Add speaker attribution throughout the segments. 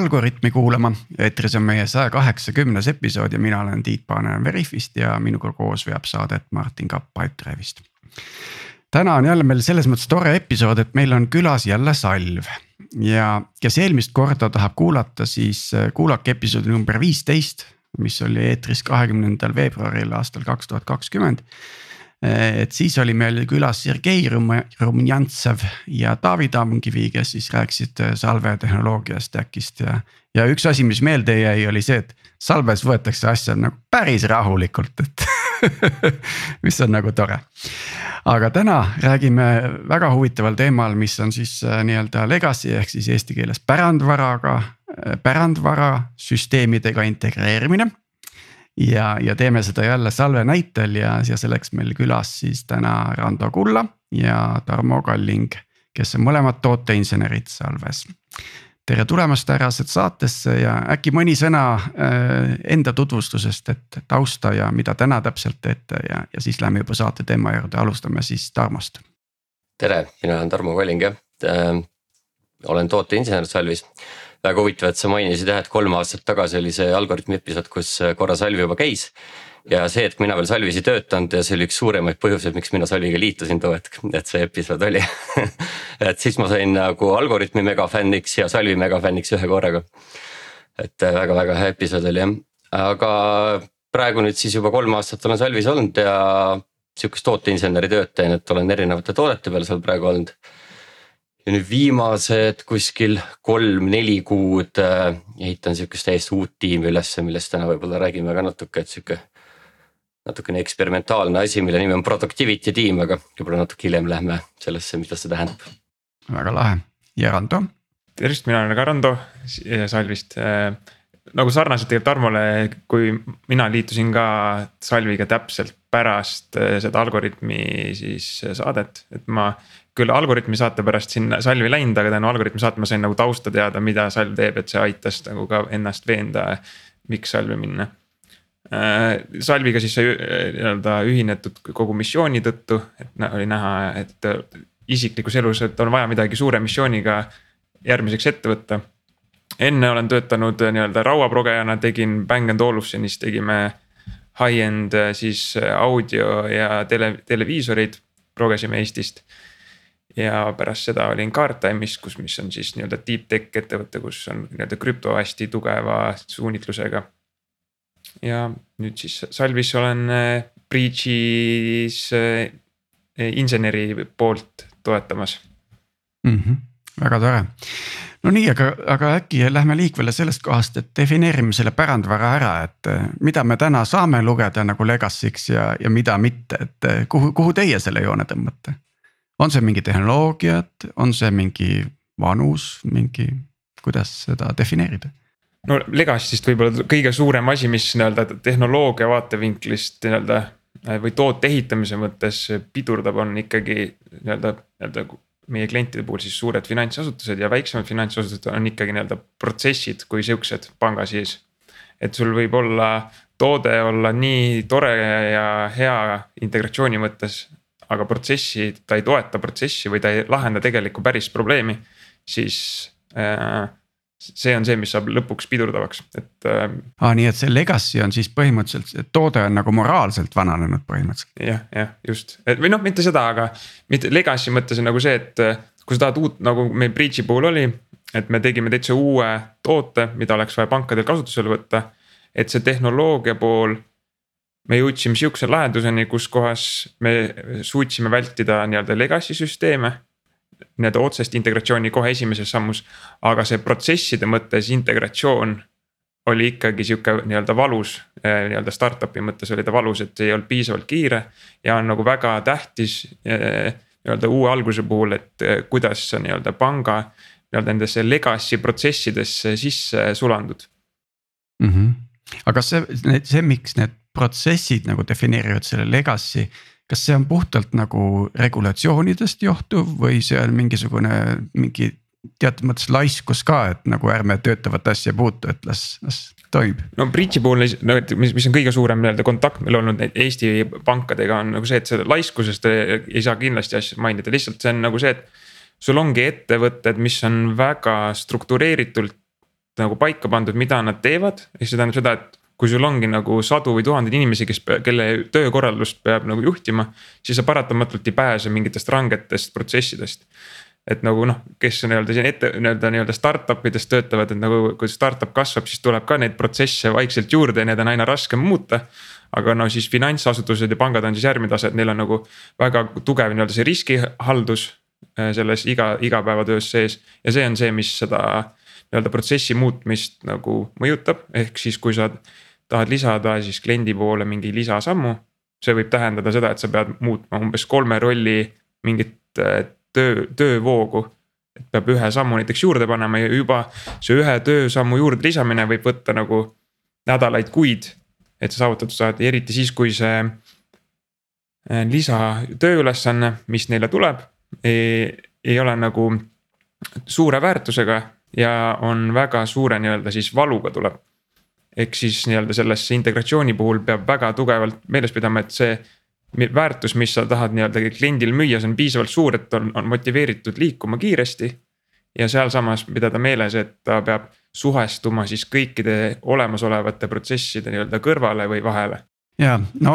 Speaker 1: Algorütmi kuulama. eetris on meie saja kaheksakümnes episood ja mina olen Tiit Paananen Veriffist ja minuga koos veab saadet Martin Kapp Pipedrive'ist. täna on jälle meil selles mõttes tore episood, et meil on külas jälle Salv ja kes eelmist korda tahab kuulata, siis äh, kuulake episoodi number viisteist, mis oli eetris kahekümnendal veebruaril aastal kaks tuhat kakskümmend et siis oli meil külas Sergei Rumjantsev ja Taavi Tamkivi, kes siis rääkisid eh, salvetehnoloogiast, äkist ja. ja üks asi, mis meelde jäi, oli see, et salves võetakse asja nagu päris rahulikult, et mis on nagu tore. aga täna räägime väga huvitaval teemal, mis on siis eh, nii-öelda legacy ehk siis eesti keeles pärandvaraga, pärandvara süsteemidega integreerimine ja, ja teeme seda jälle salve näitel ja, ja selleks meil külas siis täna Rando Kulla ja Tarmo Kalling, kes on mõlemad tooteinsenerid salves. tere tulemast, härrased saatesse ja äkki mõni sõna äh, enda tutvustusest, et tausta ja mida täna täpselt teete ja, ja siis läheme juba saate teema juurde, alustame siis Tarmost.
Speaker 2: tere, mina olen Tarmo Kalling jah äh,, olen tooteinsener Salvis väga huvitav, et sa mainisid jah, et kolm aastat tagasi oli see Algorütmi episood, kus äh, korra Salvi juba käis. ja see, et mina veel Salvis ei töötanud ja see oli üks suuremaid põhjuseid, miks mina Salviga liitusin too hetk, et see episood oli et siis ma sain nagu Algorütmi megafänniks ja Salvi megafänniks ühe korraga. et väga-väga äh, hea episood oli jah, aga praegu nüüd siis juba kolm aastat olen Salvis olnud ja sihukest tooteinseneri tööd teen, et olen erinevate toodete peal seal praegu olnud ja nüüd viimased kuskil kolm-neli kuud äh, ehitan sihukest täiesti uut tiimi ülesse, millest täna võib-olla räägime ka natuke, et sihuke. natukene eksperimentaalne asi, mille nimi on productivity tiim, aga võib-olla natuke hiljem lähme sellesse, mida see tähendab.
Speaker 1: väga lahe ja Rando.
Speaker 3: tervist, mina olen ka Rando Salvist äh, nagu sarnaselt tegelikult Tarmole, kui mina liitusin ka Salviga täpselt pärast äh, seda Algorütmi siis saadet, et ma küll Algorütmi saate pärast sinna salvi läinud, aga tänu Algorütmi saate ma sain nagu tausta teada, mida salv teeb, et see aitas nagu ka ennast veenda, miks salvi minna. Äh, salviga siis sai äh, nii-öelda ühinetud kogu missiooni tõttu, et oli näha, et äh, isiklikus elus, et on vaja midagi suure missiooniga järgmiseks ette võtta. enne olen töötanud nii-öelda rauaprogejana, tegin Bang and Olufsenis tegime high-end siis audio ja tele, televiisoreid progesime Eestist ja pärast seda olin Guardtime'is, kus, mis on siis nii-öelda deep tech ettevõte, kus on nii-öelda krüpto hästi tugeva suunitlusega. ja nüüd siis Salvis olen äh, Breach'is äh, inseneri poolt toetamas
Speaker 1: mm. -hmm. väga tore, no nii, aga, aga äkki lähme liikvele sellest kohast, et defineerime selle pärandvara ära, et äh, mida me täna saame lugeda nagu legacy'ks ja, ja mida mitte, et kuhu, kuhu teie selle joone tõmbate? On see mingi tehnoloogiad, on see mingi vanus, mingi, kuidas seda defineerida?
Speaker 3: no Legacy'st võib-olla kõige suurem asi, mis nii-öelda tehnoloogia vaatevinklist nii-öelda äh, või toote ehitamise mõttes pidurdab, on ikkagi nii-öelda, nii-öelda meie klientide puhul siis suured finantsasutused ja väiksemad finantsasutused on ikkagi nii-öelda protsessid kui siuksed panga sees. et sul võib olla toode olla nii tore ja hea integratsiooni mõttes, aga protsessi, ta ei toeta protsessi või ta ei lahenda tegelikku päris probleemi, siis äh, see on see, mis saab lõpuks pidurdavaks, et äh,.
Speaker 1: aa, nii et see legacy on siis põhimõtteliselt, toode on nagu moraalselt vananenud põhimõtteliselt.
Speaker 3: jah, jah, just, et või noh, mitte seda, aga mitte legacy mõttes on nagu see, et äh, kui sa tahad uut, nagu meil Breach'i puhul oli. et me tegime täitsa uue toote, mida oleks vaja pankadel kasutusele võtta. et see tehnoloogia pool me jõudsime sihukese lahenduseni, kus kohas me suutsime vältida nii-öelda legacy süsteeme. Nii-öelda otsest integratsiooni kohe esimeses sammus, aga see protsesside mõttes integratsioon oli ikkagi sihuke nii-öelda valus, eh, nii-öelda startup'i mõttes oli ta valus, et ei olnud piisavalt kiire. ja on nagu väga tähtis eh, nii-öelda uue alguse puhul, et eh, kuidas sa nii-öelda panga nii-öelda nendesse legacy protsessidesse sisse sulandud
Speaker 1: mm. -hmm. aga see, see, miks need protsessid nagu defineerivad selle legacy. kas see on puhtalt nagu regulatsioonidest johtuv või see on mingisugune mingi teatud mõttes laiskus ka, et nagu ärme töötavat asja puutu, et las, las toimib.
Speaker 3: no Breach'i puhul, no mis, mis on kõige suurem nii-öelda kontakt meil olnud Eesti pankadega on nagu see, et seda laiskusest ei saa kindlasti asja mainida, lihtsalt see on nagu see, et. sul ongi ettevõtted, mis on väga struktureeritult nagu paika pandud, mida nad teevad, ehk see tähendab seda, et kui sul ongi nagu sadu või tuhandeid inimesi, kes, kelle töökorraldust peab nagu juhtima, siis sa paratamatult ei pääse mingitest rangetest protsessidest. et nagu noh, kes nii-öelda siin ette nii-öelda nii-öelda startup ides töötavad, et nagu kui startup kasvab, siis tuleb ka neid protsesse vaikselt juurde ja need on aina raskem muuta. Aga no siis finantsasutused ja pangad on siis järgmine tase, et neil on nagu väga tugev nii-öelda see riskihaldus äh, selles iga, igapäevatöös sees. Ja see on see, mis seda nii-öelda protsessi muutmist nagu mõjutab, ehk siis kui sa tahad lisada siis kliendi poole mingi lisasammu. see võib tähendada seda, et sa pead muutma umbes kolme rolli mingit äh, töö, töövoogu. et peab ühe sammu näiteks juurde panema ja juba see ühe töösammu juurde lisamine võib võtta nagu nädalaid, kuid. et sa saavutatud saad, eriti siis, kui see äh, lisatööülesanne, mis neile tuleb, ei ole nagu suure väärtusega ja on väga suure nii-öelda siis valuga tuleb ehk siis nii-öelda sellesse integratsiooni puhul peab väga tugevalt meeles pidama, et see väärtus, mis sa tahad nii-öelda kliendil müüa, see on piisavalt suur, et on, on motiveeritud liikuma kiiresti. ja sealsamas pidada meeles, et ta peab suhestuma siis kõikide olemasolevate protsesside nii-öelda kõrvale või vahele
Speaker 1: ja no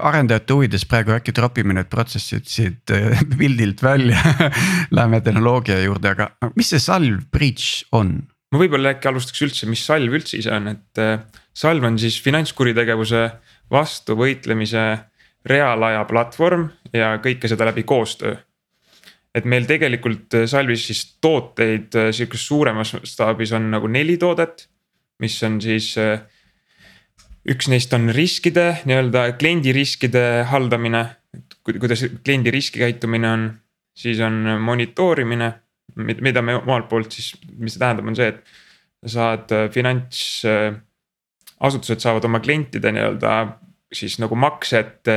Speaker 1: arendajate huvides praegu äkki tropime need protsessid siit äh, pildilt välja Läheme tehnoloogia juurde, aga mis see salv bridge on?
Speaker 3: Ma võib-olla äkki alustaks üldse, mis salv üldse ise on, et äh, salv on siis finantskuritegevuse vastu võitlemise reaalaja platvorm ja kõike seda läbi koostöö. et meil tegelikult äh, salvis siis tooteid äh, sihukeses suuremas mastaabis on nagu neli toodet, mis on siis üks neist on riskide nii-öelda kliendi riskide haldamine, kuidas kliendi riskikäitumine on, siis on monitoorimine mida me omalt poolt siis, mis see tähendab, on see, et saad äh, finantsasutused saavad oma klientide nii-öelda siis nagu maksed.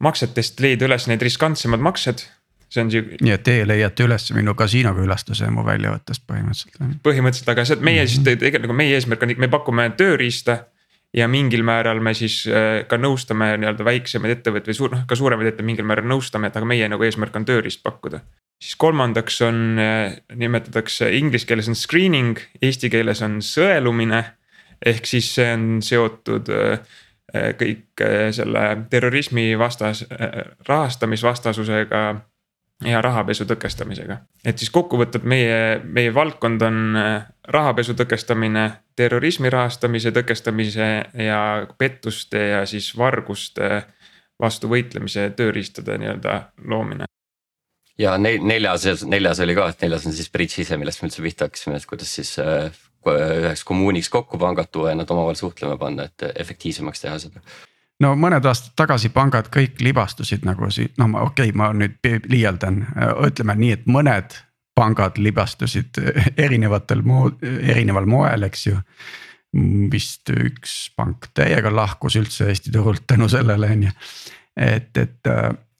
Speaker 3: maksetest leida üles need riskantsemad maksed, see on sihuke.
Speaker 1: nii et teie leiate üles minu kasiinokülastuse mu väljavõttest põhimõtteliselt.
Speaker 3: põhimõtteliselt, aga see meie mm -hmm. siis tegelikult meie eesmärk on, me pakume tööriista ja mingil määral me siis äh, ka nõustame nii-öelda väiksemaid ettevõtteid või suur, noh ka suuremaid ettevõtteid mingil määral nõustame, et aga meie nagu eesmärk on tööriist pakkuda siis kolmandaks on, äh, nimetatakse inglise keeles on screening, eesti keeles on sõelumine. ehk siis see on seotud äh, äh, kõik selle terrorismi vastas, rahastamisvastasusega ja rahapesu tõkestamisega. et siis kokkuvõttes meie, meie valdkond on rahapesu tõkestamine, terrorismi rahastamise tõkestamise ja pettuste ja siis varguste vastu võitlemise tööriistade nii-öelda loomine
Speaker 2: ja neljas, neljas oli ka, et neljas on siis bridž ise, millest me üldse pihta hakkasime, et kuidas siis äh, üheks kommuuniks kokku pangad tuua ja nad omavahel suhtlema panna, et efektiivsemaks teha seda
Speaker 1: no mõned aastad tagasi pangad kõik libastusid nagu siin, no okei okay,, ma nüüd liialdan, ütleme nii, et mõned pangad libastusid erinevatel mood, erineval moel, eks ju. vist üks pank täiega lahkus üldse Eesti turult tänu sellele on ju, et, et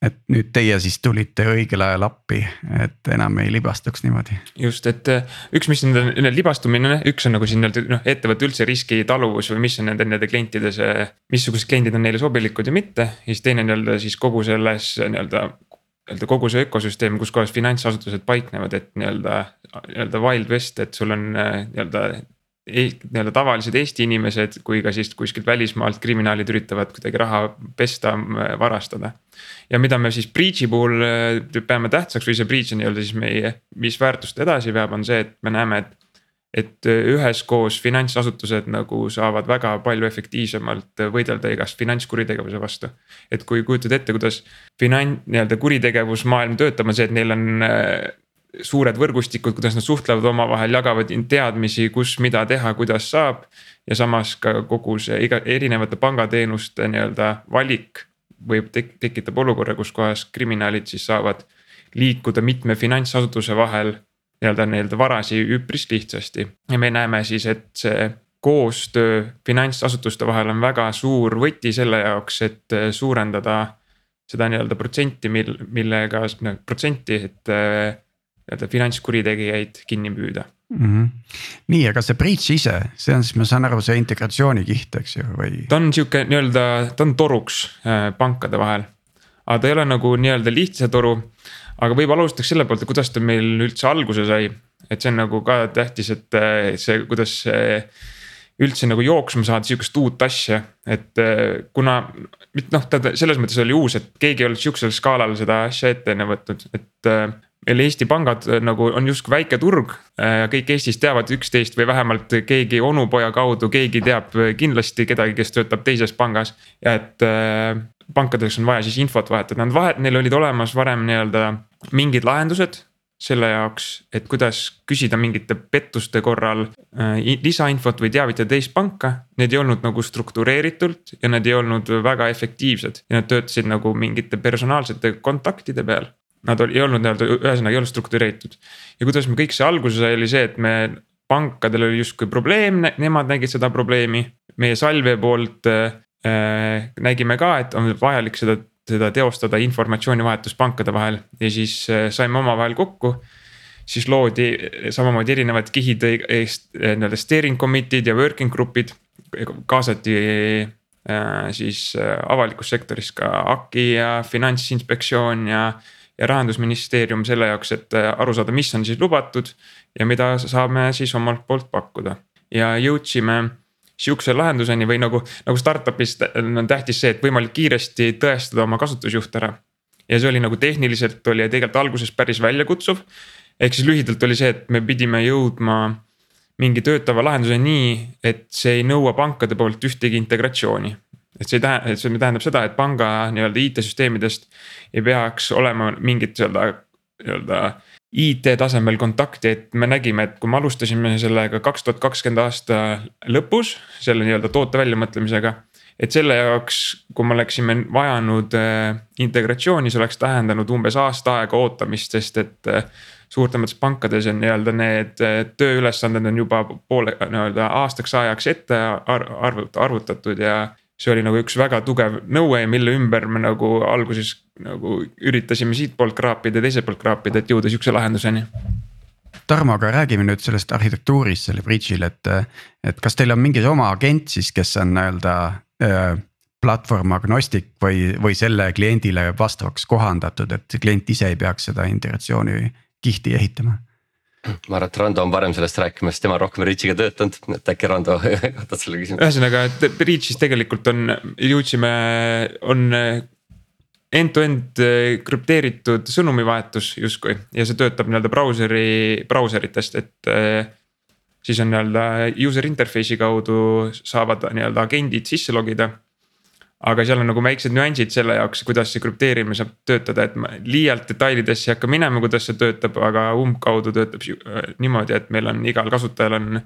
Speaker 1: et nüüd teie siis tulite õigel ajal appi, et enam ei libastuks niimoodi.
Speaker 3: just, et äh, üks, mis nende libastumine, üks on nagu siin nii-öelda noh, ettevõtte üldse riskitaluvus või mis on nende, nende klientide see. missugused kliendid on neile sobilikud ja mitte, ja siis teine nii-öelda siis kogu selles nii-öelda nii-öelda kogu see ökosüsteem, kus kohas finantsasutused paiknevad, et nii-öelda, nii-öelda wild west, et sul on äh, nii-öelda nii-öelda tavalised Eesti inimesed kui ka siis kuskilt välismaalt kriminaalid üritavad kuidagi raha pesta, varastada. ja mida me siis breach'i puhul äh, peame tähtsaks või see breach on nii-öelda siis meie, mis väärtust edasi veab, on see, et me näeme, et. et äh, üheskoos finantsasutused nagu saavad väga palju efektiivsemalt võidelda igast finantskuritegevuse vastu. et kui kujutad ette, kuidas finan-, nii-öelda kuritegevusmaailm töötab, on see, et neil on suured võrgustikud, kuidas nad suhtlevad omavahel, jagavad teadmisi, kus, mida teha, kuidas saab. ja samas ka kogu see iga erinevate pangateenuste nii-öelda valik võib tek-, tekitab olukorra, kus kohas kriminaalid siis saavad liikuda mitme finantsasutuse vahel nii-öelda nii-öelda varasi üpris lihtsasti ja me näeme siis, et see koostöö finantsasutuste vahel on väga suur võti selle jaoks, et suurendada seda nii-öelda protsenti, mil, millega, protsenti, et nii-öelda finantskuritegijaid kinni püüda
Speaker 1: mm. -hmm. nii, aga see breach ise, see on siis, ma saan aru, see integratsioonikiht, eks ju, või?
Speaker 3: ta on sihuke nii-öelda, ta on toruks äh, pankade vahel. aga ta ei ole nagu nii-öelda lihtsa toru. aga võib-olla alustaks selle poolt, et kuidas ta meil üldse alguse sai. et see on nagu ka tähtis, et äh, see, kuidas see üldse nagu jooksma saada sihukest uut asja, et äh, kuna noh, ta selles mõttes oli uus, et keegi ei olnud sihukesel skaalal seda asja ette enne võtnud, et meil Eesti pangad nagu on justkui väike turg. kõik Eestis teavad üksteist või vähemalt keegi onupoja kaudu, keegi teab kindlasti kedagi, kes töötab teises pangas ja et pankadeks on vaja siis infot vahetada, nad vahet-, neil olid olemas varem nii-öelda mingid lahendused selle jaoks, et kuidas küsida mingite pettuste korral äh, lisainfot või teavitada teist panka. Need ei olnud nagu struktureeritult ja need ei olnud väga efektiivsed ja nad töötasid nagu mingite personaalsete kontaktide peal. Nad ei olnud nii-öelda, ühesõnaga ei olnud struktureeritud ja kuidas me kõik see alguse sai, oli see, et me pankadel oli justkui probleem, nemad nägid seda probleemi. meie Salve poolt äh, Äh, nägime ka, et on vajalik seda, seda teostada informatsioonivahetus pankade vahel ja siis äh, saime omavahel kokku. siis loodi samamoodi erinevad kihid, äh, nii-öelda steering committee'd ja working group'id, kaasati siis avalikus sektoris ka AKI ja finantsinspektsioon ja ja rahandusministeerium selle jaoks, et aru saada, mis on siis lubatud ja mida saame siis omalt poolt pakkuda. ja jõudsime sihukese lahenduseni või nagu, nagu startup'is on tähtis see, et võimalikult kiiresti tõestada oma kasutusjuht ära. ja see oli nagu tehniliselt oli tegelikult alguses päris väljakutsuv. ehk siis lühidalt oli see, et me pidime jõudma mingi töötava lahenduseni nii, et see ei nõua pankade poolt ühtegi integratsiooni et see ei tähenda, see tähendab seda, et panga nii-öelda IT-süsteemidest ei peaks olema mingit nii-öelda, nii-öelda IT-tasemel kontakti, et me nägime, et kui me alustasime sellega kaks tuhat kakskümmend aasta lõpus, selle nii-öelda toote väljamõtlemisega. et selle jaoks, kui me oleksime vajanud äh, integratsiooni, see oleks tähendanud umbes aasta aega ootamist, sest et äh, suurtemates pankades on nii-öelda need äh, tööülesanded on juba poole nii-öelda aastaks ajaks ette arvut-, arvutatud ja see oli nagu üks väga tugev nõue, mille ümber me nagu alguses nagu üritasime siitpoolt kraapida ja teiselt poolt kraapida, et jõuda sihukese lahenduseni.
Speaker 1: Tarmo, aga räägime nüüd sellest arhitektuurist selle Bridge'il, et, et kas teil on mingi oma agent siis, kes on nii-öelda äh, platvorm agnostik või, või selle kliendile vastavaks kohandatud, et klient ise ei peaks seda integratsiooni kihti ehitama
Speaker 2: ma arvan, et Rando on varem sellest rääkimas, tema on rohkem Reachiga töötanud, et äkki Rando katab selle küsimuse.
Speaker 3: ühesõnaga, et Reachis tegelikult on, jõudsime, on end-to-end krüpteeritud sõnumivahetus justkui ja see töötab nii-öelda brauseri, brauseritest, et siis on nii-öelda user interface'i kaudu saavad nii-öelda agendid sisse logida aga seal on nagu väiksed nüansid selle jaoks, kuidas see krüpteerimine saab töötada, et ma liialt detailidesse ei hakka minema, kuidas see töötab, aga umbkaudu töötab äh, niimoodi, et meil on igal kasutajal on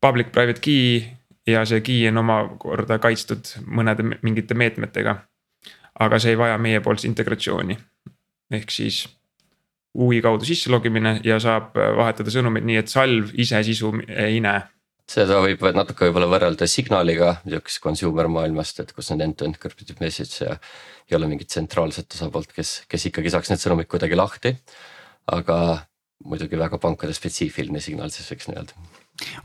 Speaker 3: public private key ja see key on omakorda kaitstud mõnede mingite meetmetega. aga see ei vaja meiepoolset integratsiooni. ehk siis UI kaudu sisse logimine ja saab vahetada sõnumeid nii, et salv ise sisu ei näe
Speaker 2: seda võib natuke võib-olla võrrelda Signaliga sihukesest consumer maailmast, et kus on end-to-end encrypted message ja. ei ole mingit tsentraalset osapoolt, kes, kes ikkagi saaks need sõnumid kuidagi lahti. aga muidugi väga pankade spetsiifiline signaal siis võiks nii-öelda.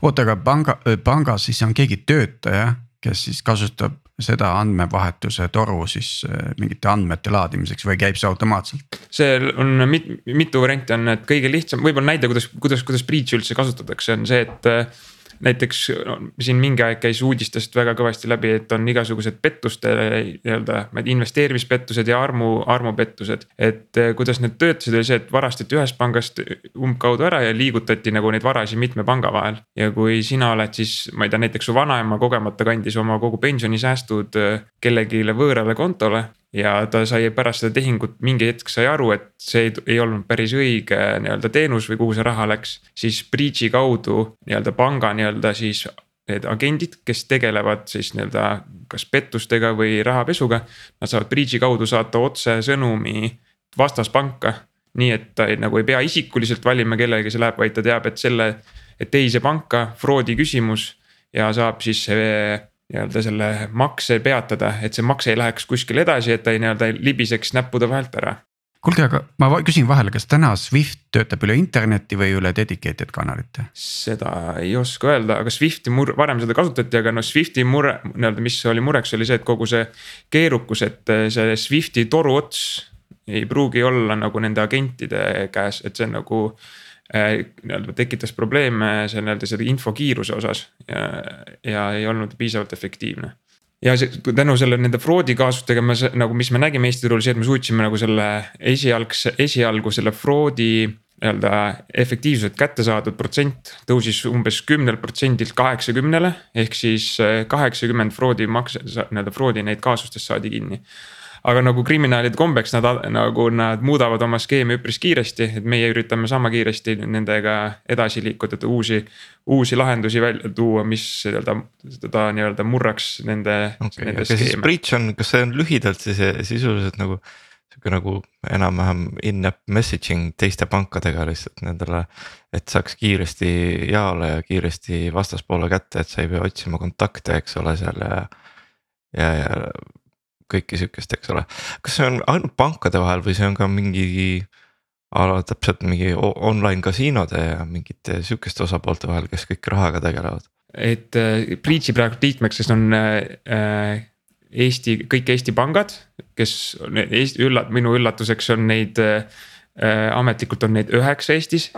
Speaker 1: oota, aga panga, pangas siis on keegi töötaja, kes siis kasutab seda andmevahetuse toru siis mingite andmete laadimiseks või käib see automaatselt?
Speaker 3: see on mit, mitu varianti on, et kõige lihtsam, võib-olla näide, kuidas, kuidas, kuidas Breach'i üldse kasutatakse, on see, et näiteks no, siin mingi aeg käis uudistest väga kõvasti läbi, et on igasugused pettuste nii-öelda, ma ei tea, investeerimispettused ja armu, armupettused. et eh, kuidas need töötasid, oli see, et varastati ühest pangast umbkaudu ära ja liigutati nagu neid varasid mitme panga vahel. ja kui sina oled siis, ma ei tea, näiteks su vanaema kogemata kandis oma kogu pensionisäästud eh, kellelegi võõrale kontole ja ta sai pärast seda tehingut mingi hetk sai aru, et see ei, ei olnud päris õige nii-öelda teenus või kuhu see raha läks. siis Breach'i kaudu nii-öelda panga nii-öelda siis need agendid, kes tegelevad siis nii-öelda kas pettustega või rahapesuga. Nad saavad Breach'i kaudu saata otsesõnumi vastaspanka. nii et ta ei, nagu ei pea isikuliselt valima, kellega see läheb, vaid ta teab, et selle, et teise panka fraudi küsimus ja saab siis see nii-öelda selle makse peatada, et see makse ei läheks kuskile edasi, et ta ei nii-öelda libiseks näppude vahelt ära.
Speaker 1: kuulge, aga ma küsin vahele, kas täna Swift töötab üle interneti või üle dedicated kanalite?
Speaker 3: seda ei oska öelda, aga Swifti mur-, varem seda kasutati, aga noh, Swifti mure, nii-öelda, mis oli mureks, oli see, et kogu see keerukus, et see Swifti toruots ei pruugi olla nagu nende agentide käes, et see on nagu nii-öelda tekitas probleeme see nii-öelda selle info kiiruse osas ja, ja ei olnud piisavalt efektiivne ja see tänu selle nende fraudi kaasustega me nagu, mis me nägime Eesti turul, see, et me suutsime nagu selle esialgse, esialgu selle fraudi nii-öelda efektiivselt kätte saadud protsent tõusis umbes kümnelt protsendilt kaheksakümnele. ehk siis kaheksakümmend fraudi makse, nii-öelda fraudi neid kaasustest saadi kinni aga nagu kriminaalide kombeks nad nagu nad muudavad oma skeemi üpris kiiresti, et meie üritame sama kiiresti nendega edasi liikuda, et uusi. uusi lahendusi välja tuua, mis nii-öelda seda nii-öelda murraks nende
Speaker 4: okay,. aga siis breach on, kas see on lühidalt siis sisuliselt nagu sihuke nagu enam-vähem in-app messaging teiste pankadega lihtsalt nendele. et saaks kiiresti jaole ja kiiresti vastaspoole kätte, et sa ei pea otsima kontakte, eks ole, seal ja. ja, ja kõike sihukest, eks ole. kas see on ainult pankade vahel või see on ka mingi ala täpselt mingi online kasiinode ja mingite sihukeste osapoolte vahel, kes kõik rahaga tegelevad?
Speaker 3: et äh, Breach'i praegu liikmeks on äh, Eesti, kõik Eesti pangad, kes Eesti üllat-, minu üllatuseks on neid äh, ametlikult on neid üheksa Eestis.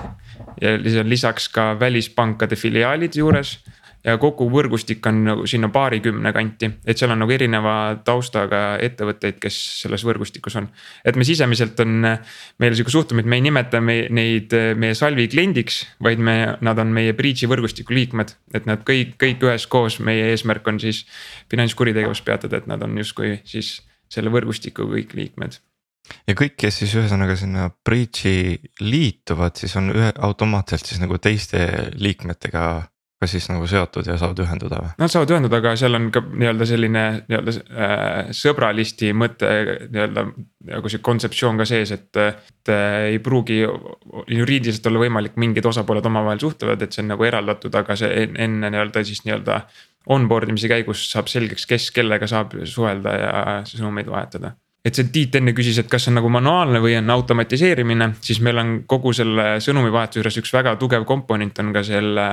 Speaker 3: ja lisaks ka välispankade filiaalid juures ja kogu võrgustik on nagu sinna paarikümne kanti, et seal on nagu erineva taustaga ettevõtteid, kes selles võrgustikus on. et me sisemiselt on meil sihuke suhtumine, et me ei nimeta me, neid meie salvi kliendiks, vaid me, nad on meie breach'i võrgustiku liikmed. et nad kõik, kõik üheskoos, meie eesmärk on siis finantskuritegevust peatada, et nad on justkui siis selle võrgustiku kõik liikmed
Speaker 4: ja kõik, kes siis ühesõnaga sinna breach'i liituvad, siis on ühe automaatselt siis nagu teiste liikmetega ka siis nagu seotud ja saavad ühenduda või?
Speaker 3: Nad saavad ühenduda, aga seal on ka nii-öelda selline nii-öelda äh, sõbralisti mõte nii-öelda nagu see kontseptsioon ka sees, et. et äh, ei pruugi juriidiliselt olla võimalik, mingid osapooled omavahel suhtlevad, et see on nagu eraldatud, aga see enne nii-öelda siis nii-öelda. Onboard imise käigus saab selgeks, kes kellega saab suhelda ja sõnumeid vahetada et see Tiit enne küsis, et kas on nagu manuaalne või on automatiseerimine, siis meil on kogu selle sõnumivahetuse juures üks väga tugev komponent on ka selle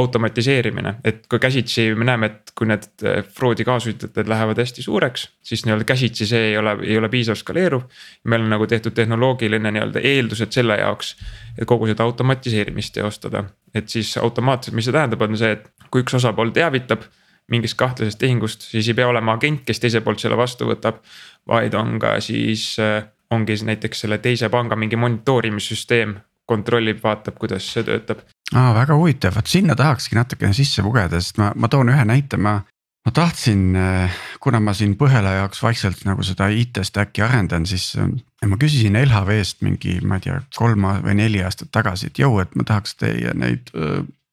Speaker 3: automatiseerimine. et kui käsitsi me näeme, et kui need eh, fraudi kaasutajad lähevad hästi suureks, siis nii-öelda käsitsi see ei ole, ei ole piisav skaleeruv. meil on nagu tehtud tehnoloogiline nii-öelda eeldused selle jaoks, et kogu seda automatiseerimist teostada. et siis automaatselt, mis see tähendab, on see, et kui üks osapool teavitab mingist kahtlasest tehingust, siis ei pea olema agent, kes teiselt poolt selle vastu võtab. vaid on ka siis, äh, ongi siis näiteks selle teise panga mingi monitoorimissüsteem, kontrollib, vaatab, kuidas see töötab.
Speaker 1: aa, väga huvitav, vot sinna tahakski natukene sisse pugeda, sest ma, ma toon ühe näite, ma. ma tahtsin, äh, kuna ma siin Põhela jaoks vaikselt nagu seda IT stack'i arendan, siis äh, ma küsisin LHV-st mingi, ma ei tea, kolm või neli aastat tagasi, et jõu, et ma tahaks teie neid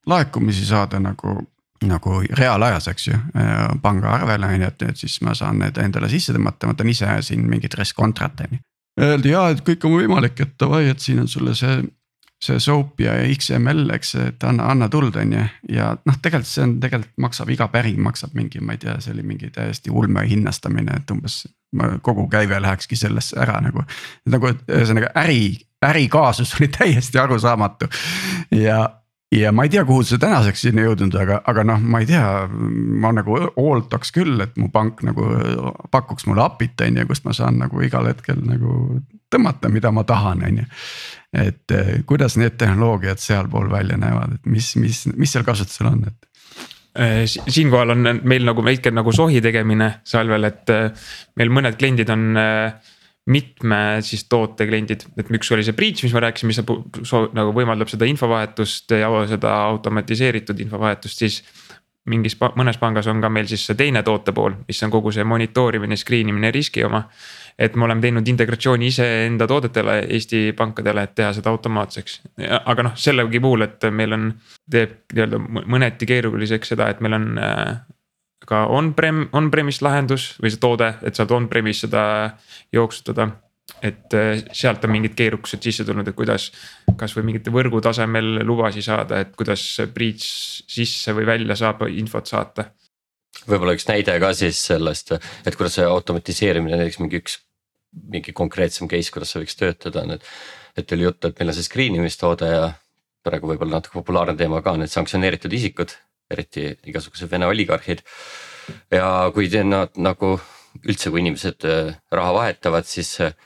Speaker 1: laekumisi saada nagu nagu reaalajas, eks ju, äh, pangaarvele on ju, et nüüd siis ma saan need endale sisse tõmmata, ma teen ise siin mingit restcontrat on ju. Öeldi ja, et kõik on võimalik, et davai, et siin on sulle see, see SOAP ja XML, eks, et anna, anna tuld, on ju. ja noh, tegelikult see on, tegelikult maksab iga päring maksab mingi, ma ei tea, see oli mingi täiesti ulme hinnastamine, et umbes. kogu käive lähekski sellesse ära nagu, nagu ühesõnaga äri, ärikaasus oli täiesti arusaamatu ja ja ma ei tea, kuhu see tänaseks sinna jõudnud, aga, aga noh, ma ei tea, ma nagu ootaks küll, et mu pank nagu pakuks mulle API-t on ju, kust ma saan nagu igal hetkel nagu tõmmata, mida ma tahan, on ju. et eh, kuidas need tehnoloogiad sealpool välja näevad, et mis, mis, mis seal kasutusel on, et
Speaker 3: eh, siinkohal on meil nagu väike nagu sohi tegemine salvel, et meil mõned kliendid on äh, mitme siis toote kliendid, et üks oli see breach, mis ma rääkisin, mis nagu võimaldab seda infovahetust ja seda automatiseeritud infovahetust, siis. mingis, mõnes pangas on ka meil siis see teine toote pool, mis on kogu see monitoorimine, screen imine, riski oma. et me oleme teinud integratsiooni iseenda toodetele, Eesti pankadele, et teha seda automaatseks. aga noh, sellegi puhul, et meil on, teeb nii-öelda mõneti keeruliseks seda, et meil on äh, ka on-prem, on-premise lahendus või see toode, et saad on-premise seda jooksutada. et äh, sealt on mingid keerukused sisse tulnud, et kuidas kasvõi mingite võrgu tasemel lubasi saada, et kuidas breach sisse või välja saab infot saata.
Speaker 2: võib-olla üks näide ka siis sellest, et kuidas see automatiseerimine näiteks mingi üks, mingi konkreetsem case, kuidas see võiks töötada, on, et. et oli juttu, et meil on see screen imistoode ja praegu võib-olla natuke populaarne teema ka, need sanktsioneeritud isikud eriti igasugused Vene oligarhid. ja kui nad nagu üldse, kui inimesed äh, raha vahetavad, siis äh,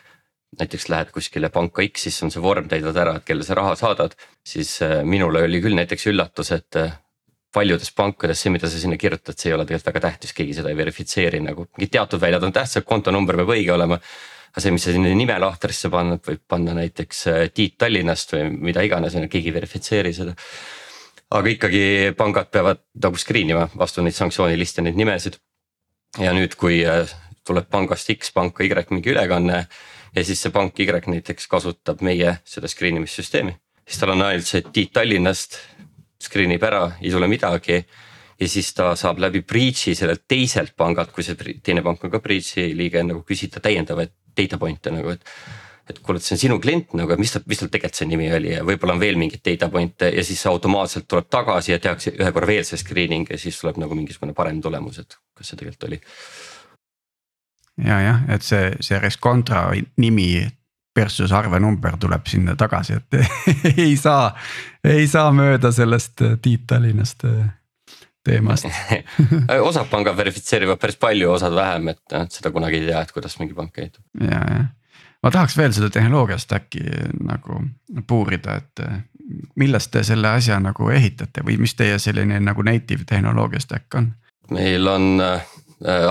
Speaker 2: näiteks lähed kuskile panka X, siis on see vorm, täidad ära, et kelle sa raha saadad. siis äh, minule oli küll näiteks üllatus, et paljudes pankades see, mida sa sinna kirjutad, see ei ole tegelikult väga tähtis, keegi seda ei verifitseeri nagu mingid teatud väljad on tähtsad, kontonumber peab õige olema. aga see, mis sa sinna nime lahtrisse paned, võib panna näiteks Tiit Tallinnast või mida iganes, keegi ei verifitseeri seda. Aga ikkagi pangad peavad nagu screen ima vastu neid sanktsiooniliste neid nimesid. ja nüüd, kui tuleb pangast X panka Y mingi ülekanne ja siis see pank Y näiteks kasutab meie seda screen imissüsteemi. siis tal on ainult see Tiit Tallinnast screen ib ära, ei tule midagi. ja siis ta saab läbi breach'i sellelt teiselt pangalt, kui see teine pank on ka breach'i liige nagu küsida täiendavaid data point'e nagu, et. Et kuule, et see on sinu klient nagu, mis ta, mis tal tegelikult see nimi oli ja võib-olla on veel mingeid data point'e ja siis automaatselt tuleb tagasi ja tehakse ühe korra veel see screening ja siis tuleb nagu mingisugune parem tulemus, et kas see tegelikult oli.
Speaker 1: Ja jah, et see, see Rescontra nimi versus arvenumber tuleb sinna tagasi, et ei saa, ei saa mööda sellest Tiit Tallinnast äh, teemast.
Speaker 2: Osad pangad verifitseerivad päris palju, osad vähem, et noh, seda kunagi ei tea, et kuidas mingi pank käitub.
Speaker 1: ja, jah, ma tahaks veel seda tehnoloogiast äkki nagu puurida, et äh, millest te selle asja nagu ehitate või mis teie selline nagu native tehnoloogia stack on?
Speaker 2: meil on äh,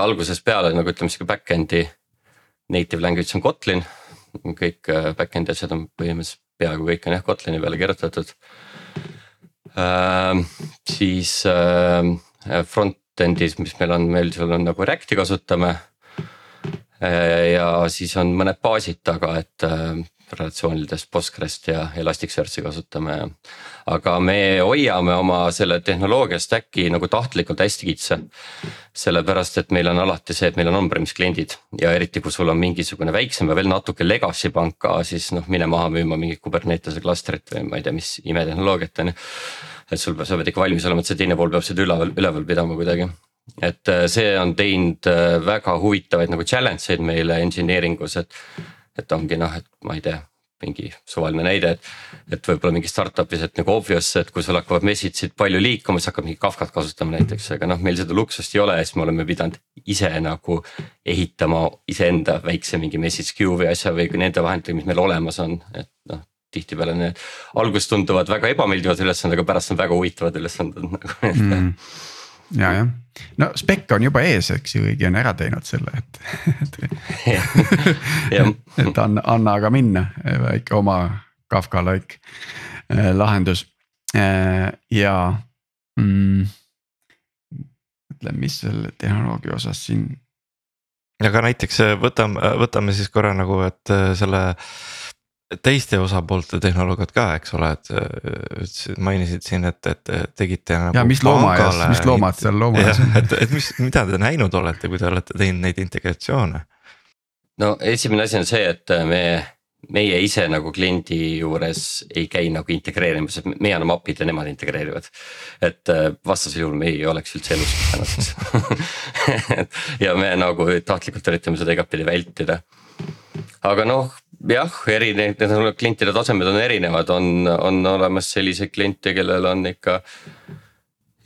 Speaker 2: algusest peale nagu ütleme sihuke back-end'i native language on Kotlin. kõik äh, back-end'i asjad on põhimõtteliselt peaaegu kõik on jah Kotlini peale kirjutatud äh,. siis äh, front-end'is, mis meil on, meil seal on nagu React'i kasutame. Ja siis on mõned baasid taga, et äh, relatsioonidest Postgrest ja Elasticsearchi kasutame. aga me hoiame oma selle tehnoloogia stack'i nagu tahtlikult hästi kitsa. sellepärast, et meil on alati see, et meil on on-premise kliendid ja eriti, kui sul on mingisugune väiksem ja veel natuke legacy pank ka, siis noh, mine maha müüma mingit Kubernetese klastrit või ma ei tea, mis imetehnoloogiat on ju. et sul peab, sa pead ikka valmis olema, et see teine pool peab seda üleval, üleval pidama kuidagi et äh, see on teinud äh, väga huvitavaid nagu challenge eid meile engineering us, et et ongi noh, et ma ei tea mingi suvaline näide, et, et võib-olla mingi startup'is, et nagu obvious, et kui sul hakkavad message'id palju liikuma, siis hakkad mingi Kafkat kasutama näiteks, aga noh, meil seda luksust ei ole ja siis me oleme pidanud ise nagu ehitama iseenda väikse mingi message queue või asja või nende vahenditega, mis meil olemas on, et noh tihtipeale need alguses tunduvad väga ebameeldivad ülesanded, aga pärast on väga huvitavad ülesanded nagu mm
Speaker 1: ja, jah, no spec on juba ees, eks ju, keegi on ära teinud selle, et, et, et anna, anna aga minna, väike oma Kafka-like äh, lahendus äh, ja mm,. mõtlen, mis selle tehnoloogia osas siin.
Speaker 4: aga näiteks äh, võtame, võtame siis korra nagu, et selle teiste osapoolte tehnoloogiat ka, eks ole, et ütlesid, mainisid siin, et, et tegite
Speaker 1: nagu. ja mis loomaaias, mis loomad seal loomaaias
Speaker 4: on. et, et mis, mida te näinud olete, kui te olete teinud neid integratsioone?
Speaker 2: no esimene asi on see, et me, meie ise nagu kliendi juures ei käi nagu integreerimas, et meie anname API-d ja nemad integreerivad. et äh, vastasel juhul me ei oleks üldse elus pidanud ja me nagu tahtlikult üritame seda igatpidi vältida. aga noh jah, erinev, klientide tasemed on erinevad, on, on olemas selliseid kliente, kellel on ikka.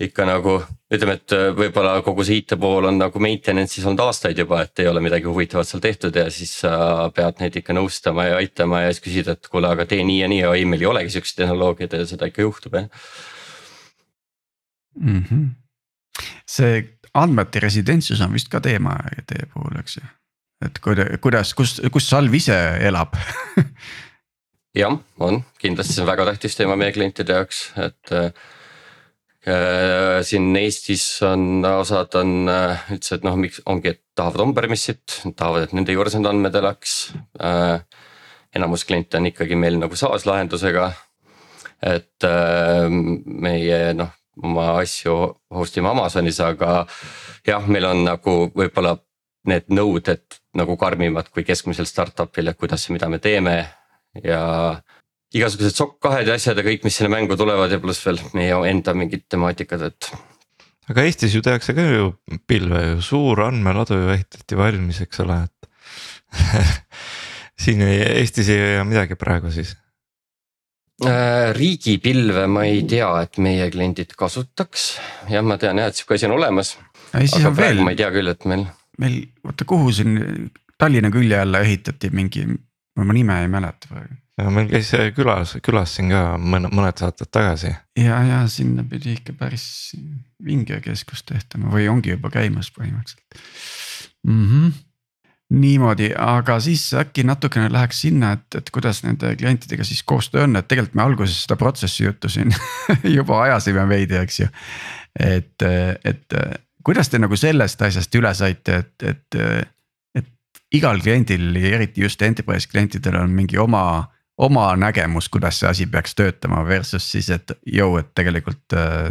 Speaker 2: ikka nagu ütleme, et võib-olla kogu see IT pool on nagu maintenance'is olnud aastaid juba, et ei ole midagi huvitavat seal tehtud ja siis sa pead neid ikka nõustama ja aitama ja siis küsida, et kuule, aga tee nii ja nii ja ei, meil ei olegi siukseid tehnoloogiaid ja seda ikka juhtub jah
Speaker 1: mm. -hmm. see andmete residentsus on vist ka teema teie puhul, eks ju et kuidas, kus, kus Salv ise elab
Speaker 2: jah, on kindlasti, see on väga tähtis teema meie klientide jaoks, et äh, siin Eestis on osad on äh, üldse, et noh, miks ongi, et tahavad on-premise'it, tahavad, et nende juures need andmed elaks äh,. enamus kliente on ikkagi meil nagu SaaS lahendusega. et äh, meie noh, oma asju host ime Amazonis, aga jah, meil on nagu võib-olla need nõuded nagu karmimad kui keskmisel startup'il, et kuidas ja mida me teeme ja igasugused SOC kahed ja asjad ja kõik, mis sinna mängu tulevad ja pluss veel meie enda mingid temaatikad, et.
Speaker 4: aga Eestis ju tehakse ka ju pilve ju, suur andmeladu ju ehitati valmis, eks ole, et siin Eestis ei jää midagi praegu siis
Speaker 2: äh,? riigipilve ma ei tea, et meie kliendid kasutaks, jah, ma tean jah, et sihuke asi on olemas. aga praegu veel... ma ei tea küll, et meil
Speaker 1: meil, vaata kuhu siin Tallinna külje alla ehitati mingi ma nime ei mäleta praegu.
Speaker 4: meil käis külas, külas siin ka mõne, mõned saated tagasi.
Speaker 1: ja, ja sinna pidi ikka päris vinge keskust tehtama või ongi juba käimas põhimõtteliselt mm. -hmm niimoodi, aga siis äkki natukene läheks sinna, et, et kuidas nende klientidega siis koostöö on, et tegelikult me alguses seda protsessi juttu siin juba ajasime veidi, eks ju. et, et kuidas te nagu sellest asjast üle saite, et, et, et igal kliendil, eriti just enterprise klientidel on mingi oma, oma nägemus, kuidas see asi peaks töötama versus siis, et jõu, et tegelikult äh,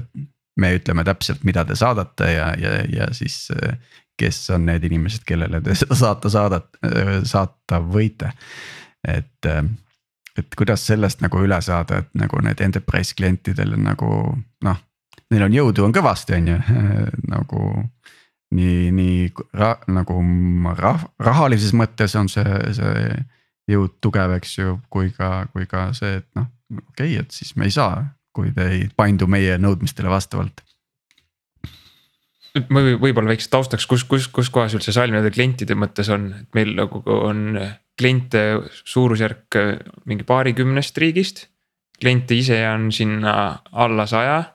Speaker 1: me ütleme täpselt, mida te saadate ja, ja, ja siis äh, kes on need inimesed, kellele te seda saata saadat, äh, saata võite. et, et kuidas sellest nagu üle saada, et nagu need enterprise klientidel nagu noh neil on jõudu on kõvasti, on ju. Nagu nii, nii ra, nagu rah, rahalises mõttes on see, see jõud tugev, eks ju, kui ka, kui ka see, et noh, okei okay,, et siis me ei saa, kui te ei paindu meie nõudmistele vastavalt.
Speaker 3: Ma või, võib-olla väikse taustaks, kus, kus, kus kohas üldse Salm nende klientide mõttes on, et meil nagu on kliente suurusjärk mingi paarikümnest riigist. kliente ise on sinna alla saja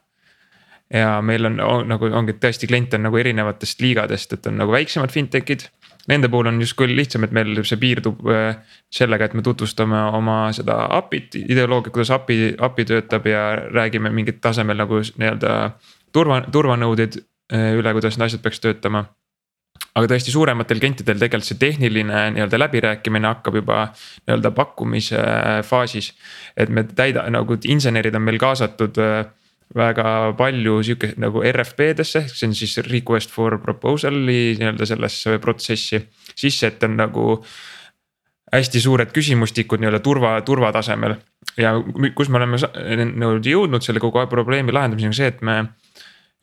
Speaker 3: ja meil on, on nagu ongi tõesti kliente on nagu erinevatest liigadest, et on nagu väiksemad fintech'id. Nende puhul on justkui lihtsam, et meil see piirdub äh, sellega, et me tutvustame oma seda API-t, ideoloogia, kuidas API, API töötab ja räägime mingit tasemel nagu nii-öelda turva, turvanõudeid äh, üle, kuidas need asjad peaks töötama aga tõesti suurematel klientidel tegelikult see tehniline nii-öelda läbirääkimine hakkab juba nii-öelda pakkumise faasis. et me täida nagu insenerid on meil kaasatud äh, väga palju sihuke nagu RFP-desse, see on siis request for proposal'i nii-öelda sellesse protsessi sisse, et on nagu hästi suured küsimustikud nii-öelda turva, turvatasemel. ja kus me oleme nii-öelda jõudnud selle kogu probleemi lahendamisega, on see, et me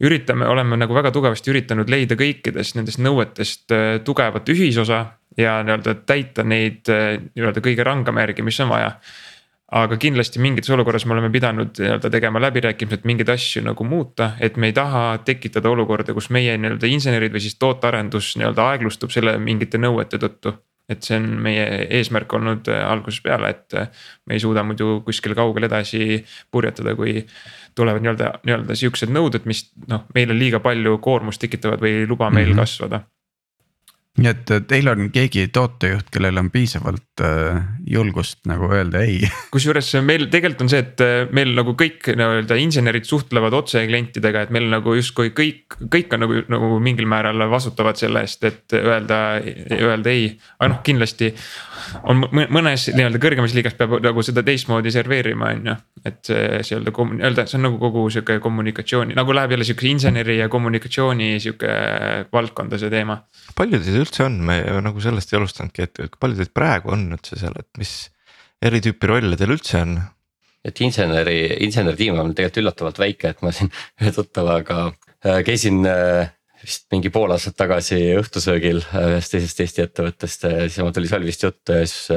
Speaker 3: üritame, oleme nagu väga tugevasti üritanud leida kõikidest nendest nõuetest äh, tugevat ühisosa ja nii-öelda täita neid äh, nii-öelda kõige rangema järgi, mis on vaja aga kindlasti mingites olukorras me oleme pidanud nii-öelda tegema läbirääkimised, mingeid asju nagu muuta, et me ei taha tekitada olukorda, kus meie nii-öelda insenerid või siis tootearendus nii-öelda aeglustub selle mingite nõuete tõttu. et see on meie eesmärk olnud äh, algusest peale, et äh, me ei suuda muidu kuskil kaugel edasi purjetada, kui tulevad nii-öelda, nii-öelda sihukesed nõuded, mis noh, meile liiga palju koormust tekitavad või ei luba meil mm -hmm. kasvada
Speaker 1: nii et teil on keegi tootejuht, kellel on piisavalt äh, julgust nagu öelda ei.
Speaker 3: kusjuures meil tegelikult on see, et äh, meil nagu kõik nii-öelda insenerid suhtlevad otse klientidega, et meil nagu justkui kõik, kõik on nagu, nagu mingil määral vastutavad selle eest, et öelda, öelda ei. aga noh, kindlasti on mõnes nii-öelda kõrgemas liigas peab nagu seda teistmoodi serveerima, on ju. et see, see öelda, öelda, see on nagu kogu sihuke kommunikatsiooni, nagu läheb jälle sihuke inseneri ja kommunikatsiooni sihuke valdkonda see teema.
Speaker 4: palju teid üldse on, me nagu sellest ei alustanudki, et palju teid praegu on üldse seal, et mis eri tüüpi rolle teil üldse on?
Speaker 2: et inseneri, inseneritiim on tegelikult üllatavalt väike, et ma siin ühe tuttavaga äh, käisin äh, vist mingi pool aastat tagasi õhtusöögil äh, ühest teisest Eesti ettevõttest, siis mul tuli seal vist juttu ja siis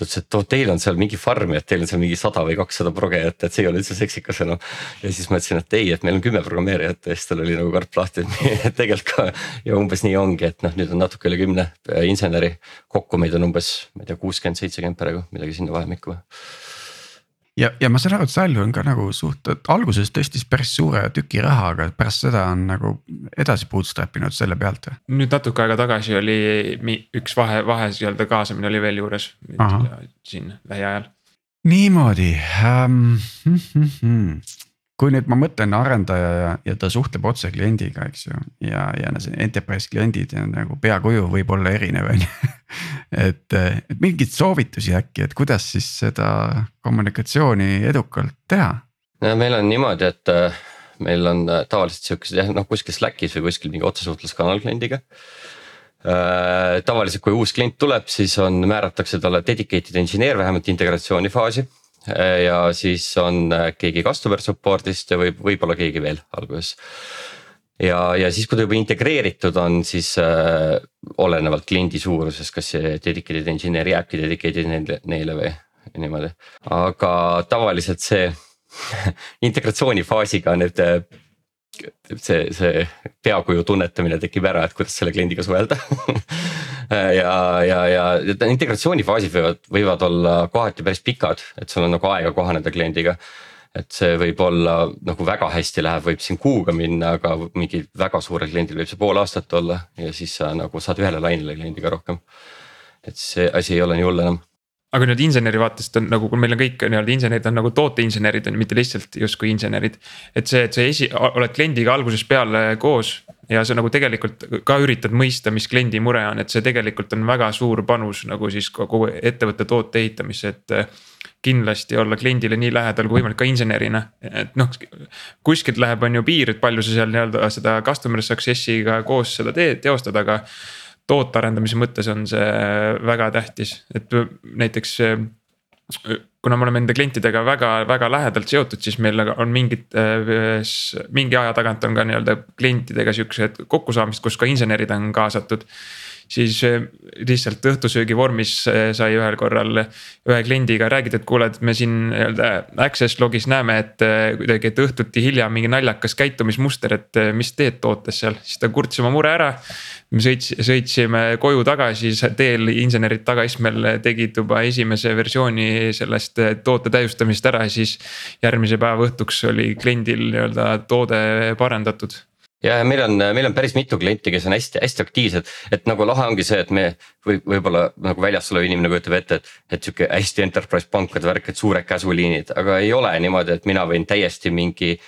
Speaker 2: ta ütles, et oh, teil on seal mingi farm ja et teil on seal mingi sada või kakssada progejat, et see ei ole üldse seksikas enam. ja siis ma ütlesin, et ei, et meil on kümme programmeerijat ja siis tal oli nagu karp lahti, et tegelikult ka ja umbes nii ongi, et noh, nüüd on natuke üle kümne inseneri. kokku meid on umbes, ma ei tea, kuuskümmend, seitsekümmend praegu, midagi sinna vahemikku
Speaker 1: ja, ja ma saan aru, et Salju on ka nagu suht, alguses tõstis päris suure tüki raha, aga pärast seda on nagu edasi bootstrap inud selle pealt
Speaker 3: nüüd natuke aega tagasi oli üks vahe, vahe nii-öelda kaasamine oli veel juures siin lähiajal.
Speaker 1: niimoodi ähm, hm, hm, hm kui nüüd ma mõtlen arendaja ja, ja ta suhtleb otse kliendiga, eks ju, ja, ja see enterprise kliendid ja nagu peakuju võib olla erinev, on ju. et, et mingeid soovitusi äkki, et kuidas siis seda kommunikatsiooni edukalt teha?
Speaker 2: no meil on niimoodi, et äh, meil on äh, tavaliselt siukesed jah, noh kuskil Slackis või kuskil mingi otsesuhtluskanal kliendiga äh,. tavaliselt, kui uus klient tuleb, siis on, määratakse talle dedicated engineer vähemalt integratsiooni faasi ja siis on äh, keegi customer support'ist ja võib, võib-olla keegi veel alguses. ja, ja siis, kui ta juba integreeritud on, siis äh, olenevalt kliendi suurusest, kas see dedicated engineer jääbki dedicated neile, neile või niimoodi, aga tavaliselt see integratsioonifaasiga need see, see peakuju tunnetamine tekib ära, et kuidas selle kliendiga suhelda ja, ja, ja integratsioonifaasid võivad, võivad olla kohati päris pikad, et sul on nagu aega kohaneda kliendiga et see võib olla nagu väga hästi läheb, võib siin kuuga minna, aga mingi väga suurel kliendil võib see pool aastat olla ja siis sa nagu saad ühele lainele kliendiga rohkem. et see asi ei ole nii hull enam
Speaker 3: aga nüüd inseneri vaatest on nagu, kui meil on kõik nii-öelda insenerid on nagu tooteinsenerid on ju, mitte lihtsalt justkui insenerid. et see, et sa esi, oled kliendiga algusest peale koos ja sa nagu tegelikult ka üritad mõista, mis kliendi mure on, et see tegelikult on väga suur panus nagu siis kogu ettevõtte toote ehitamisse, et. kindlasti olla kliendile nii lähedal kui võimalik ka insenerina, et noh, kuskilt läheb, on ju piir, et palju sa seal nii-öelda seda customer success'iga koos seda teed, teostad, aga tootearendamise mõttes on see väga tähtis, et näiteks kuna me oleme enda klientidega väga-väga lähedalt seotud, siis meil on mingid, mingi aja tagant on ka nii-öelda klientidega siuksed kokkusaamised, kus ka insenerid on kaasatud siis eh, lihtsalt õhtusöögi vormis eh, sai ühel korral ühe kliendiga räägida, et kuule, et me siin nii-öelda access log'is näeme, et eh, kuidagi, et õhtuti hilja mingi naljakas käitumismuster, et mis teed tootes seal, siis ta kurtis oma mure ära. me sõits-, sõitsime koju tagasi, teel insenerid tagaistmel tegid juba esimese versiooni sellest toote täiustamisest ära siis järgmise päeva õhtuks oli kliendil nii-öelda toode parendatud
Speaker 2: ja meil on, meil on päris mitu klienti, kes on hästi-hästi aktiivsed, et nagu lahe ongi see, et me või võib-olla nagu väljast olev inimene kujutab ette, et. et sihuke hästi enterprise pankade värk, et suured käsuliinid, aga ei ole niimoodi, et mina võin täiesti mingi.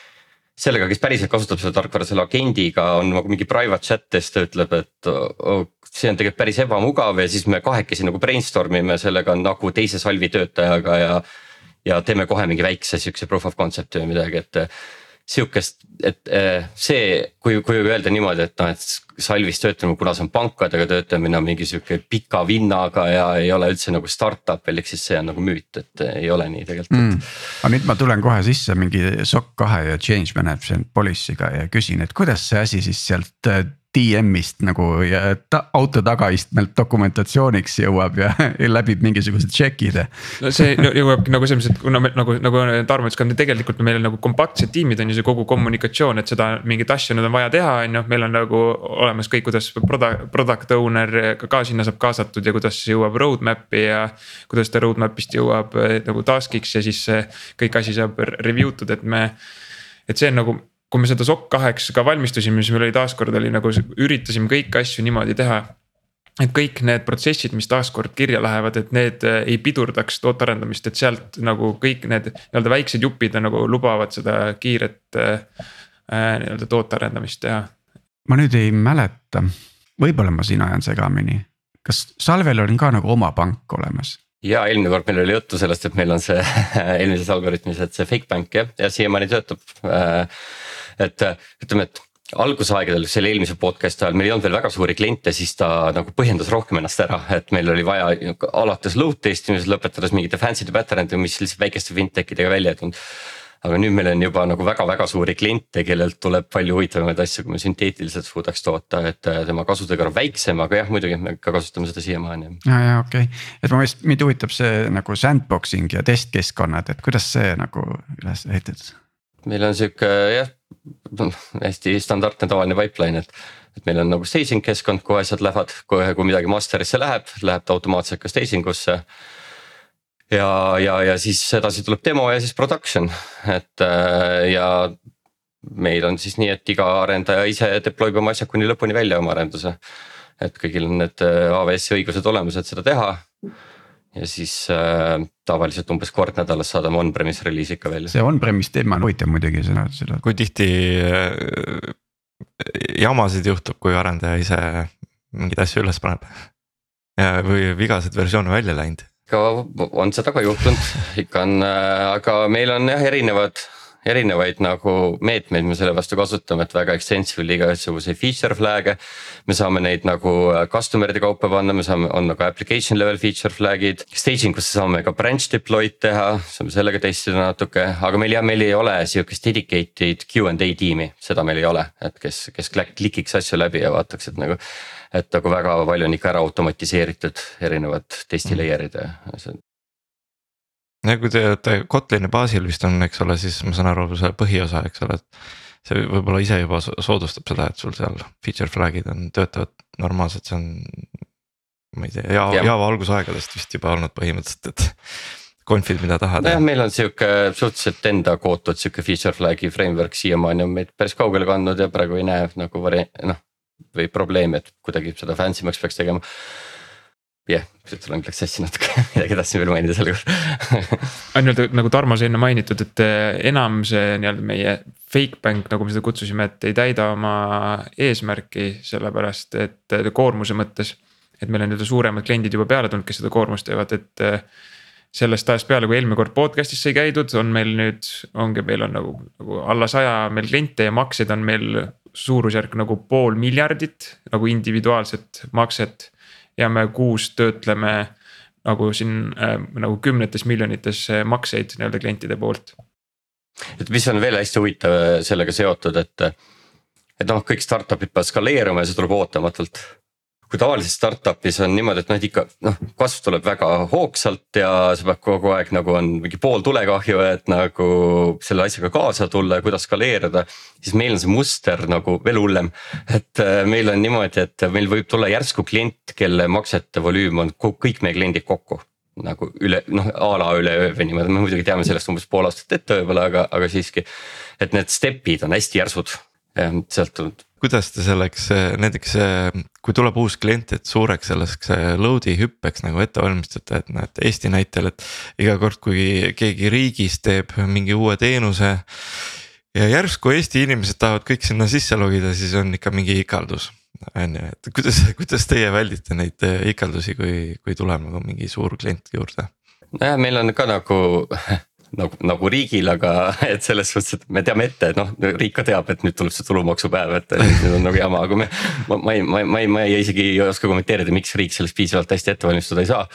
Speaker 2: sellega, kes päriselt kasutab seda tarkvara selle agendiga on nagu mingi private chat ja siis ta ütleb, et oh, see on tegelikult päris ebamugav ja siis me kahekesi nagu brainstorm ime sellega nagu teise salvi töötajaga ja. ja teeme kohe mingi väikse sihukese proof of concept'i või midagi, et sihukest, et äh, see, kui, kui öelda niimoodi, et noh, et salvis töötamine, kuna see on pankadega töötamine on mingi sihuke pika vinnaga ja ei ole üldse nagu startup veel, ehk siis see on nagu müüt, et ei ole nii tegelikult mm..
Speaker 1: aga nüüd ma tulen kohe sisse mingi SOC kahe ja change management policy'ga ja küsin, et kuidas see asi siis sealt äh, DM-ist nagu ja ta, auto tagaistmelt dokumentatsiooniks jõuab ja läbib mingisugused check'id.
Speaker 3: no see jõuabki nagu selles mõttes, et kuna me nagu, nagu Tarmo ütles ka tegelikult meil nagu kompaktsed tiimid on ju see kogu kommunikatsioon, et seda mingit asja nüüd on vaja teha, on ju, meil on nagu olemas kõik, kuidas product, product owner ka, ka sinna saab kaasatud ja kuidas see jõuab roadmap'i ja. kuidas ta roadmap'ist jõuab eh, nagu task'iks ja siis kõik asi saab review tud, et me et see on nagu kui me seda SOC kaheks ka valmistusime, siis meil oli taaskord oli nagu üritasime kõiki asju niimoodi teha. et kõik need protsessid, mis taaskord kirja lähevad, et need äh, ei pidurdaks toote arendamist, et sealt nagu kõik need nii-öelda väiksed jupid nagu lubavad seda kiiret äh, äh, nii-öelda toote arendamist teha.
Speaker 1: ma nüüd ei mäleta, võib-olla ma siin ajan segamini, kas Salvel on ka nagu oma pank olemas?
Speaker 2: ja eelmine kord meil oli juttu sellest, et meil on see eelmises algoritmis, et see fake bank jah, ja siiamaani töötab äh, et ütleme, et algusaegadel selle eelmise podcast'i ajal meil ei olnud veel väga suuri kliente, siis ta nagu põhjendas rohkem ennast ära, et meil oli vaja alates load test imisest lõpetades mingite fancy'de pattern idega, mis lihtsalt väikeste fintech idega välja ei tulnud. aga nüüd meil on juba nagu väga-väga suuri kliente, kellelt tuleb palju huvitavamaid asju, kui me sünteetiliselt suudaks toota, et äh, tema kasutegur on väiksem, aga jah, muidugi me ka kasutame seda siiamaani.
Speaker 1: ja, ja okei okay., et ma vist, mind huvitab see nagu sandboxing ja testkeskkonnad, et kuidas see nagu üles ehitatud?
Speaker 2: Meil on sihuke jah hästi standardne tavaline pipeline, et. et meil on nagu staging keskkond, kuhu asjad lähevad, kohe kui midagi master'isse läheb, läheb ta automaatselt ka staging usse. ja, ja, ja siis edasi tuleb demo ja siis production, et äh, ja meil on siis nii, et iga arendaja ise deploy ib oma asjad kuni lõpuni välja oma arenduse. et kõigil on need äh, AWS-i õigused olemas, et seda teha ja siis äh, tavaliselt umbes kord nädalas saadame on-premise reliisi ikka välja.
Speaker 1: see on-premise teema on huvitav muidugi seda, seda.
Speaker 4: kui tihti äh, jamasid juhtub, kui arendaja ise mingeid asju üles paneb ja, või vigaseid versioone välja läinud?
Speaker 2: ikka on seda ka juhtunud, ikka on, äh, aga meil on jah erinevad erinevaid nagu meetmeid me selle vastu kasutame, et väga extensively igasuguseid feature flag'e. me saame neid nagu äh, customer ide kaupa panna, me saame, on nagu application level feature flag'id. Staging usse saame ka branch deploy'd teha, saame sellega testida natuke, aga meil jah, meil ei ole sihukest dedicated Q and A tiimi, seda meil ei ole, et kes, kes klikiks asju läbi ja vaataks, et nagu. et nagu väga palju on ikka ära automatiseeritud erinevad testi layer'id ja see
Speaker 4: kui te olete Kotlini baasil vist on, eks ole, siis ma saan aru, see põhiosa, eks ole, et. see võib-olla ise juba soodustab seda, et sul seal feature flag'id on, töötavad normaalselt, see on ma ei tea, Java. Java algusaegadest vist juba olnud põhimõtteliselt, et. Confid, mida tahad
Speaker 2: nojah, meil on sihuke suhteliselt enda kootud sihuke feature flag'i framework siiamaani on meid päris kaugele kandnud ja praegu ei näe nagu vari-, noh. või probleemi, et kuidagi seda fancy maks peaks tegema. Jah yeah,, sul läks sassi natuke, midagi tahtsin veel mainida selle kohta
Speaker 3: ainult nagu Tarmo sai enne mainitud, et eh, enam see nii-öelda meie fake bank, nagu me seda kutsusime, et ei täida oma eesmärki, sellepärast et eh, koormuse mõttes. et meil on nii-öelda suuremad kliendid juba peale tulnud, kes seda koormust teevad, et eh, sellest ajast peale, kui eelmine kord podcast'is sai käidud, on meil nüüd, ongi, meil on nagu, nagu alla saja meil kliente ja makseid on meil suurusjärk nagu pool miljardit nagu individuaalset makset ja me kuus töötleme nagu siin äh, nagu kümnetes miljonites äh, makseid nii-öelda klientide poolt.
Speaker 2: et mis on veel hästi huvitav äh, sellega seotud, et. et noh, kõik startup'id peavad skaleeruma ja see tuleb ootamatult. Kui tavalises startup'is on niimoodi, et noh, et ikka noh, kasv tuleb väga hoogsalt ja sa pead kogu aeg nagu on mingi pool tulekahju, et nagu selle asjaga kaasa tulla ja kuidas skaleerida. siis meil on see muster nagu veel hullem, et äh, meil on niimoodi, et meil võib tulla järsku klient, kelle maksete volüüm on kõik meie kliendid kokku nagu üle noh a la üleöö või niimoodi, me muidugi teame sellest umbes pool aastat ette võib-olla, aga, aga siiski. et need step'id on hästi järsud, sealt on
Speaker 4: kuidas te selleks näiteks, kui tuleb uus klient, et suureks selleks load'i hüppeks nagu ette valmistate, et näed Eesti näitel, et iga kord, kui keegi riigis teeb mingi uue teenuse. ja järsku Eesti inimesed tahavad kõik sinna sisse logida, siis on ikka mingi ikaldus. on ju, et kuidas, kuidas teie väldite neid ikaldusi, kui, kui tuleb nagu mingi suur klient juurde?
Speaker 2: nojah, meil on ka nagu nagu, nagu riigil, aga et selles suhtes, et me teame ette, et noh, riik ka teab, et nüüd tuleb see tulumaksupäev, et nüüd on nagu jama, aga me. ma, ma ei, ma, ma ei, ma ei isegi ei oska kommenteerida, miks riik sellest piisavalt hästi ette valmistada ei saa.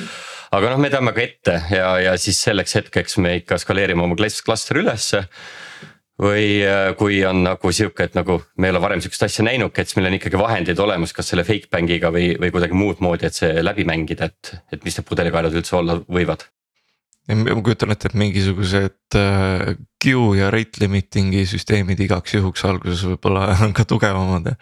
Speaker 2: aga noh, me teame ka ette ja, ja siis selleks hetkeks me ikka skaleerime oma klass- klastri ülesse või äh, kui on nagu sihuke, et nagu me ei ole varem sihukest asja näinudki, et siis meil on ikkagi vahendid olemas, kas selle fake bank'iga või, või kuidagi muud moodi, et see läbi mängida, et, et mis need pudelikaelad üldse olla võivad
Speaker 4: ma kujutan ette, et mingisugused äh, queue ja rate limiting'i süsteemid igaks juhuks alguses võib-olla on ka tugevamad.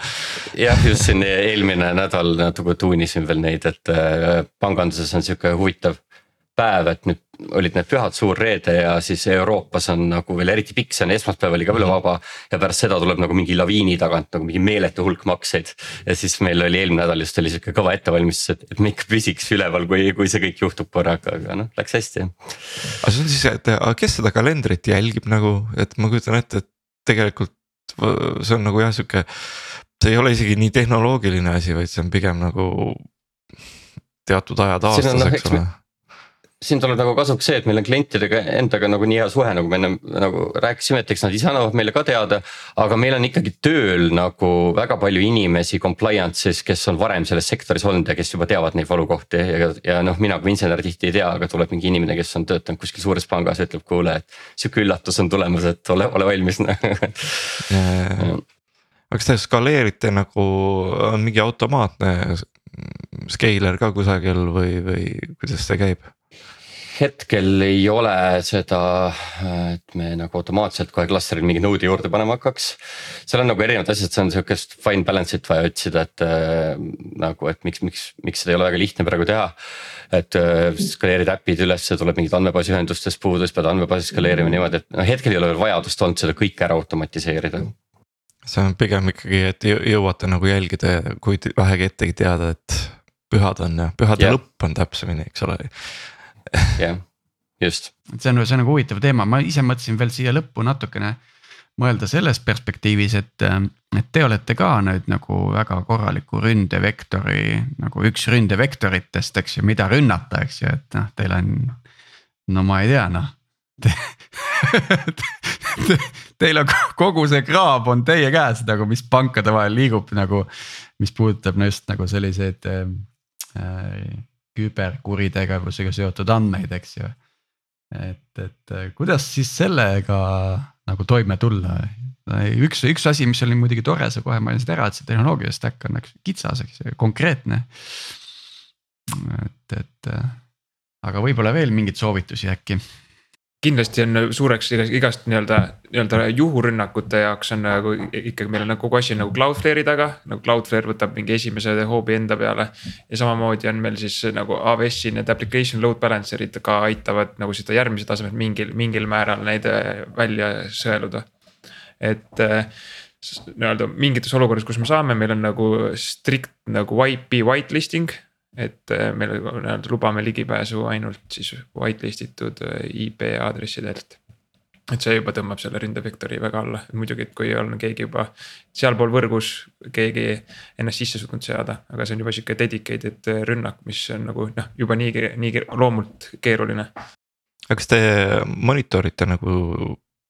Speaker 2: jah, just siin eelmine nädal natuke tuunisin veel neid, et äh, panganduses on sihuke huvitav päev, et nüüd olid need pühad, suur reede ja siis Euroopas on nagu veel eriti pikk, see on esmaspäev oli ka veel vaba. ja pärast seda tuleb nagu mingi laviini tagant nagu mingi meeletu hulk makseid. ja siis meil oli eelmine nädal just oli sihuke kõva ettevalmistus, et, et me ikka püsiks üleval, kui, kui see kõik juhtub korraga, aga noh, läks hästi
Speaker 4: aga see on siis, et kes seda kalendrit jälgib nagu, et ma kujutan ette, et tegelikult see on nagu jah, sihuke. see ei ole isegi nii tehnoloogiline asi, vaid see on pigem nagu teatud ajad aastas,
Speaker 2: noh,
Speaker 4: eks
Speaker 2: eks
Speaker 4: ole.
Speaker 2: Siin tuleb nagu kasuks see, et meil on klientidega endaga nagu nii hea suhe, nagu me enne nagu rääkisime, et eks nad ise annavad meile ka teada. aga meil on ikkagi tööl nagu väga palju inimesi compliance'is, kes on varem selles sektoris olnud ja kes juba teavad neid valukohti ja, ja noh, mina kui insener tihti ei tea, aga tuleb mingi inimene, kes on töötanud kuskil suures pangas ja ütleb, kuule, et sihuke üllatus on tulemas, et ole, ole valmis
Speaker 4: aga kas te skaleerite nagu, on mingi automaatne scaler ka kusagil või, või kuidas see käib?
Speaker 2: hetkel ei ole seda, et me nagu automaatselt kohe klastril mingi node'i juurde panema hakkaks. seal on nagu erinevad asjad, see on sihukest fine balance'it vaja otsida, et äh, nagu, et miks, miks, miks seda ei ole väga lihtne praegu teha. et äh, skaleerida äpid ülesse, tuleb mingid andmebaasi ühendustest puudu, siis pead andmebaasi skaleerima niimoodi, et noh, hetkel ei ole veel vajadust olnud seda kõike ära automatiseerida.
Speaker 4: See on pigem ikkagi, et jõ- jõuate nagu jälgida, kui vähegi ettegi teada, et pühad on ja pühade
Speaker 2: Jah.
Speaker 4: lõpp on täpsemini, eks ole.
Speaker 2: jah, just.
Speaker 1: et see on, see on nagu huvitav teema, ma ise mõtlesin veel siia lõppu natukene mõelda selles perspektiivis, et, et te olete ka nüüd nagu väga korraliku ründevektori nagu üks ründevektoritest, eks ju, mida rünnata, eks ju, et noh, teil on. no ma ei tea, noh. Teil on kogu see kraab on teie käes nagu, mis pankade vahel liigub nagu, mis puudutab no just nagu selliseid äh, küberkuritegevusega seotud andmeid, eks ju et, et äh, kuidas siis sellega nagu toime tulla? üks, üks asi, mis oli muidugi tore, sa kohe mainisid ära, et see tehnoloogia stack on nagu kitsas, eks ju, konkreetne. et, et äh, aga võib-olla veel mingeid soovitusi äkki?
Speaker 3: Kindlasti on suureks igast, nii-öelda, nii-öelda juhurünnakute jaoks on nagu ikkagi meil on nagu kogu asi nagu Cloudflare'i taga, nagu Cloudflare võtab mingi esimese hoobi enda peale. ja samamoodi on meil siis nagu AWS-i need application load balancer'id ka aitavad nagu seda järgmise tasemel mingil, mingil määral neid äh, välja sõeluda. et äh, nii-öelda mingites olukordades, kus me saame, meil on nagu strict nagu IP whitelisting et äh, me lubame ligipääsu ainult siis whitelist itud äh, IP aadressidelt. et see juba tõmbab selle ründevektori väga alla, muidugi, et kui on keegi juba sealpool võrgus, keegi ennast sisse suutnud seada, aga see on juba sihuke dedicated rünnak, mis on nagu noh, juba niigi, niigi loomult keeruline.
Speaker 4: aga kas te monitorite nagu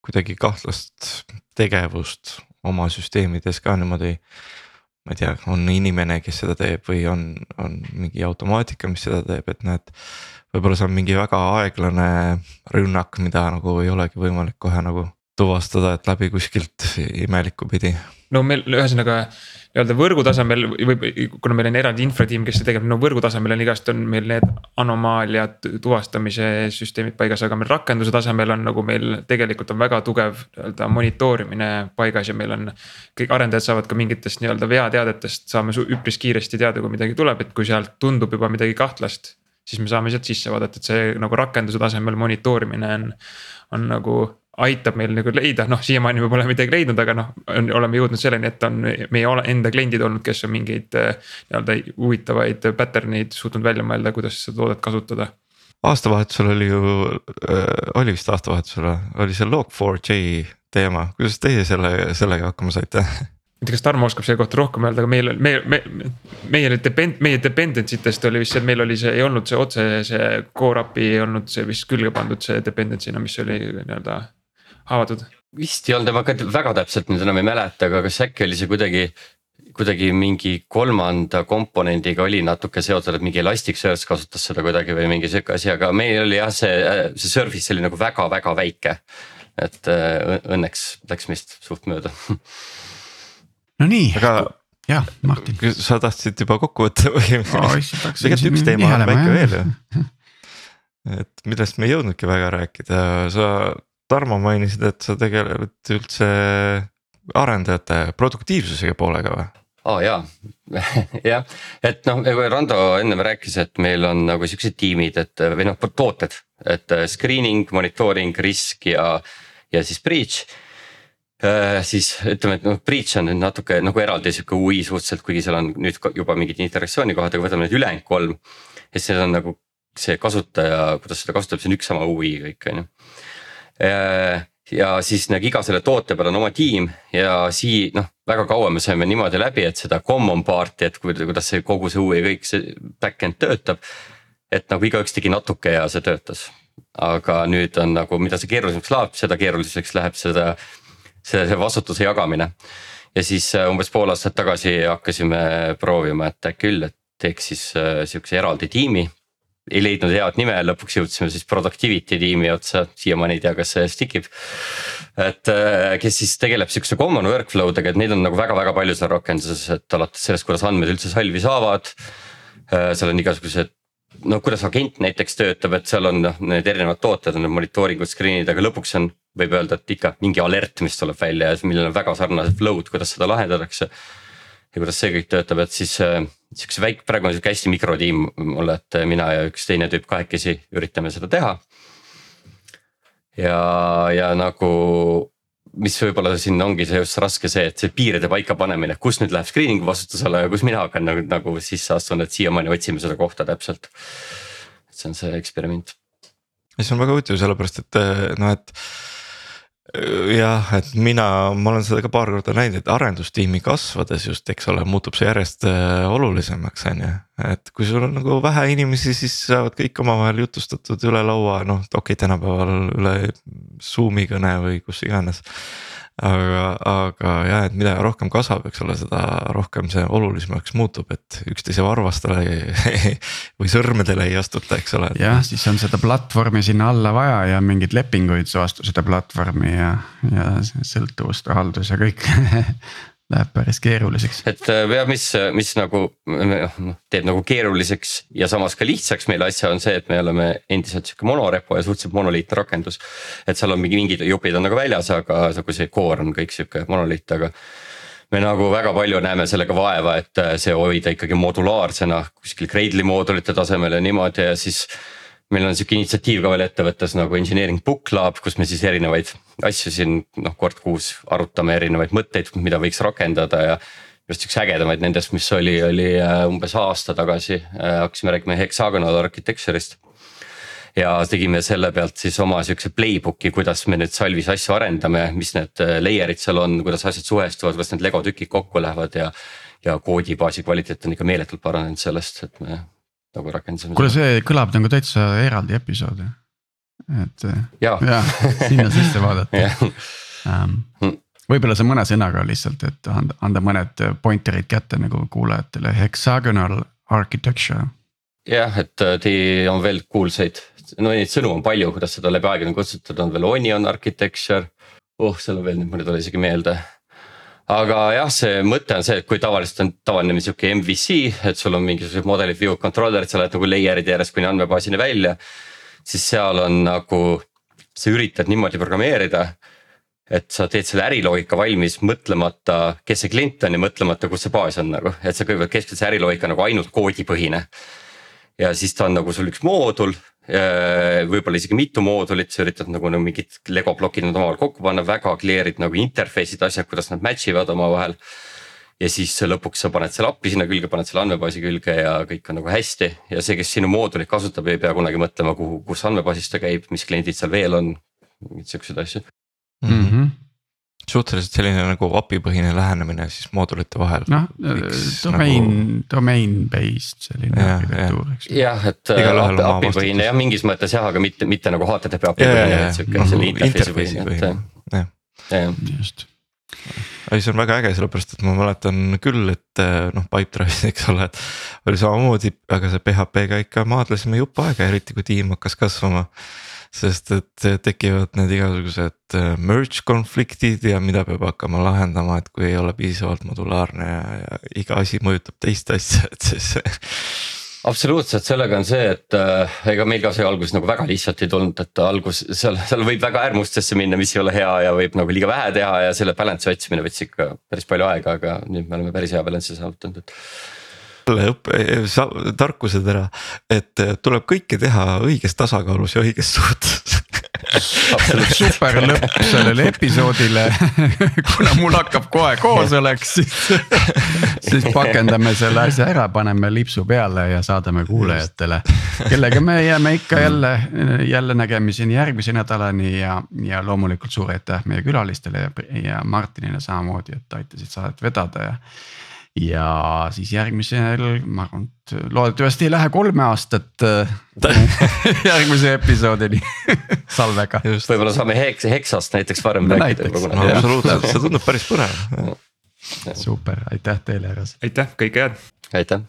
Speaker 4: kuidagi kahtlast tegevust oma süsteemides ka niimoodi ma ei tea, on inimene, kes seda teeb või on, on mingi automaatika, mis seda teeb, et näed. võib-olla see on mingi väga aeglane rünnak, mida nagu ei olegi võimalik kohe nagu tuvastada, et läbi kuskilt imelikku pidi.
Speaker 3: no meil ühesõnaga nii-öelda võrgu tasemel või kuna meil on eraldi infratiim, kes seda tegeleb, no võrgu tasemel on igast on meil need anomaaliad tuvastamise süsteemid paigas, aga meil rakenduse tasemel on nagu meil tegelikult on väga tugev nii-öelda monitoorimine paigas ja meil on. kõik arendajad saavad ka mingitest nii-öelda veateadetest saame üpris kiiresti teada, kui midagi tuleb, et kui sealt tundub juba midagi kahtlast siis me saame sealt sisse vaadata, et see nagu rakenduse tasemel monitoorimine on, on nagu aitab meil nagu leida, noh siiamaani me pole midagi leidnud, aga noh, oleme jõudnud selleni, et on meie enda kliendid olnud, kes on mingeid äh, nii-öelda huvitavaid pattern eid suutnud välja mõelda, kuidas seda toodet kasutada.
Speaker 4: aastavahetusel oli ju äh,, oli vist aastavahetusel või, oli see Log4j teema, kuidas teie selle, sellega hakkama saite?
Speaker 3: Ei tea, kas Tarmo oskab selle kohta rohkem öelda, aga meil, me, me, meie need depend-, meie dependency test oli vist see, et meil oli see, ei olnud see otse see core API ei olnud see vist külge pandud see dependency'na, mis oli nii-öelda haavatud?
Speaker 2: vist ei olnud, ma ka väga täpselt nüüd enam ei mäleta, aga kas äkki oli see kuidagi kuidagi mingi kolmanda komponendiga oli natuke seotud, et mingi Elasticsearch kasutas seda kuidagi või mingi sihuke asi, aga meil oli jah, see, see service oli nagu väga-väga väike. et äh, õnneks läks meist suht mööda.
Speaker 1: no nii,
Speaker 4: aga
Speaker 1: jah, Martin.
Speaker 4: sa tahtsid juba kokku võtta või?
Speaker 1: tegelikult
Speaker 4: üks teema on väike veel ju. et millest me ei jõudnudki väga rääkida, sa Tarmo mainisid, et sa tegeled üldse arendajate produktiivsusega poolega või?
Speaker 2: aa oh, jaa, jah, et noh, nagu Rando ennem rääkis, et meil on nagu siuksed tiimid, et või noh, tooted, et äh, screening, monitooring, risk ja, ja siis breach äh,. siis ütleme, et noh, breach on nüüd natuke nagu eraldi sihuke ui suhteliselt, kuigi seal on nüüd juba mingid interaktsioonikohad, aga võtame need ülejäänud kolm. ja siis on nagu see kasutaja, kuidas seda kasutab, see on üks sama ui kõik on ju ja siis nagu iga selle toote peal on oma tiim ja sii-, noh, väga kaua me saime niimoodi läbi, et seda common part'i, et kuidas see kogu see UI kõik see back-end töötab. et nagu igaüks tegi natuke ja see töötas. aga nüüd on nagu, mida see keerulisemaks läheb, seda keeruliseks läheb seda, see, see vastutuse jagamine. ja siis äh, umbes pool aastat tagasi hakkasime proovima, et äkki küll, et teeks siis äh, sihukese eraldi tiimi ei leidnud head nime, lõpuks jõudsime siis productivity tiimi otsa, siiamaani ei tea, kas see stick ib. et äh, kes siis tegeleb sihukese common workflow dega, et neid on nagu väga-väga palju seal rakenduses, et alates sellest, kuidas andmed üldse salvi saavad. Äh, seal on igasugused no kuidas agent näiteks töötab, et seal on noh, need erinevad tooted on need monitooringud, screen'id, aga lõpuks on, võib öelda, et ikka mingi alert, mis tuleb välja ja millel on väga sarnased flow'd, kuidas seda lahendatakse ja kuidas see kõik töötab, et siis äh, sihukese väike, praegu on sihuke hästi mikrotiim mul, et mina ja üks teine tüüp kahekesi üritame seda teha. ja, ja nagu, mis võib-olla siin ongi see just raske see, et see piiride paikapanemine, kus nüüd läheb screening'u vastutusele ja kus mina hakkan nagu, nagu sisse astuma, et siiamaani otsime seda kohta täpselt. et see on see eksperiment.
Speaker 4: see on väga huvitav, sellepärast et noh, et jah, et mina, ma olen seda ka paar korda näinud, et arendustiimi kasvades just, eks ole, muutub see järjest äh, olulisemaks, on ju. et kui sul on nagu vähe inimesi, siis saavad kõik omavahel jutustatud üle laua, noh okei okay,, tänapäeval üle Zoom'i kõne või kus iganes aga, aga jah, et mida rohkem kasvab, eks ole, seda rohkem see olulisemaks muutub, et üksteise varvastele või sõrmedele ei astuta, eks ole.
Speaker 1: jah, siis on seda platvormi sinna alla vaja ja mingeid lepinguid vastu seda platvormi ja, ja sõltuvuste haldus ja kõik läheb päris keeruliseks.
Speaker 2: et äh, ja mis, mis nagu noh teeb nagu keeruliseks ja samas ka lihtsaks meile asja on see, et me oleme endiselt sihuke monorepo ja suhteliselt monoliitne rakendus. et seal on mingi mingid jupid on nagu väljas, aga nagu see core on kõik sihuke monoliit, aga me nagu väga palju näeme sellega vaeva, et äh, see hoida ikkagi modulaarsena kuskil Gradle'i moodulite tasemel ja niimoodi ja siis meil on sihuke initsiatiiv ka veel ettevõttes nagu engineering book lab, kus me siis erinevaid asju siin noh, kord kuus arutame erinevaid mõtteid, mida võiks rakendada ja. just üks ägedamaid nendest, mis oli, oli äh, umbes aasta tagasi äh, hakkasime rääkima hexagonal architecture'ist. ja tegime selle pealt siis oma sihukese playbook'i, kuidas me nüüd Salvis asju arendame, mis need äh, layer'id seal on, kuidas asjad suhestuvad, kuidas need Lego tükid kokku lähevad ja. ja koodibaasi kvaliteet on ikka meeletult paranenud sellest, et me nagu rakendasime.
Speaker 1: kuule, see kõlab nagu täitsa eraldi episood et
Speaker 2: ja,
Speaker 1: ja sinna sisse vaadata. Um, võib-olla see mõne sõnaga lihtsalt, et anda, anda mõned pointer'id kätte nagu kuulajatele, hexagonal architecture.
Speaker 2: jah, et äh, teil on veel kuulsaid, no neid sõnu on palju, kuidas seda läbi aegade on kutsutud, on veel onion architecture. oh, seal on veel nüüd, mul ei tule isegi meelde aga jah, see mõte on see, et kui tavaliselt on tavaline sihuke MVC, et sul on mingisugused modelid, view controller'id, sa lähed nagu layer'id järjest kuni andmebaasini välja. siis seal on nagu, sa üritad niimoodi programmeerida. et sa teed selle äriloogika valmis mõtlemata, kes see klient on ja mõtlemata, kus see baas on nagu, et sa kõigepealt keskendud see äriloogika nagu ainult koodipõhine. Ja siis ta on nagu sul üks moodul võib-olla isegi mitu moodulit, sa üritad nagu, nagu mingid Lego plokid nad omavahel kokku panna, väga clear'id nagu interface'id, asjad, kuidas nad match ivad omavahel. ja siis lõpuks sa paned selle API sinna külge, paned selle andmebaasi külge ja kõik on nagu hästi ja see, kes sinu moodulit kasutab, ei pea kunagi mõtlema, kuhu, kus andmebaasis ta käib, mis kliendid seal veel on. mingeid siukseid asju
Speaker 1: mm. -hmm
Speaker 4: suhteliselt selline nagu API põhine lähenemine siis moodulite vahel.
Speaker 1: noh, domain nagu..., domain based selline ja, arhitektuur, eks.
Speaker 2: jah, et API põhine jah, mingis mõttes jah, aga mitte, mitte nagu HTTP API põhine, vaid sihuke
Speaker 4: nagu
Speaker 2: selle interface'i põhine,
Speaker 4: et jah. just. Ei, see on väga äge, sellepärast et ma mäletan küll, et noh, Pipedrive'is, eks ole, et oli samamoodi, aga see PHP-ga ikka maadlesime jupp aega, eriti kui tiim hakkas kasvama sest et tekivad need igasugused äh, merge konfliktid ja mida peab hakkama lahendama, et kui ei ole piisavalt modulaarne ja, ja iga asi mõjutab teist asja, et siis
Speaker 2: absoluutselt, sellega on see, et äh, ega meil ka see algus nagu väga lihtsalt ei tulnud, et algus seal, seal võib väga äärmustesse minna, mis ei ole hea ja võib nagu liiga vähe teha ja selle balance'i otsimine võttis ikka päris palju aega, aga nüüd me oleme päris hea balance'i saavutanud, et
Speaker 4: õppe, tarkused ära, et tuleb kõike teha õiges tasakaalus ja õiges suhtes
Speaker 1: super lõpp sellele episoodile kuna mul hakkab kohe koosolek, siis, siis pakendame selle asja ära, paneme lipsu peale ja saadame kuulajatele. kellega me jääme ikka jälle, jälle nägemiseni järgmise nädalani ja, ja loomulikult suur aitäh meie külalistele ja, ja Martinile samamoodi, et aitasid saadet vedada ja ja siis järgmisel, ma arvan, et loodetavasti ei lähe kolme aastat järgmise episoodini salvega.
Speaker 2: võib-olla saame heks, heksast näiteks varem
Speaker 4: no, rääkida. No, absoluutselt, see tundub päris põnev.
Speaker 1: super, aitäh teile, härrased.
Speaker 3: aitäh, kõike head.
Speaker 2: aitäh.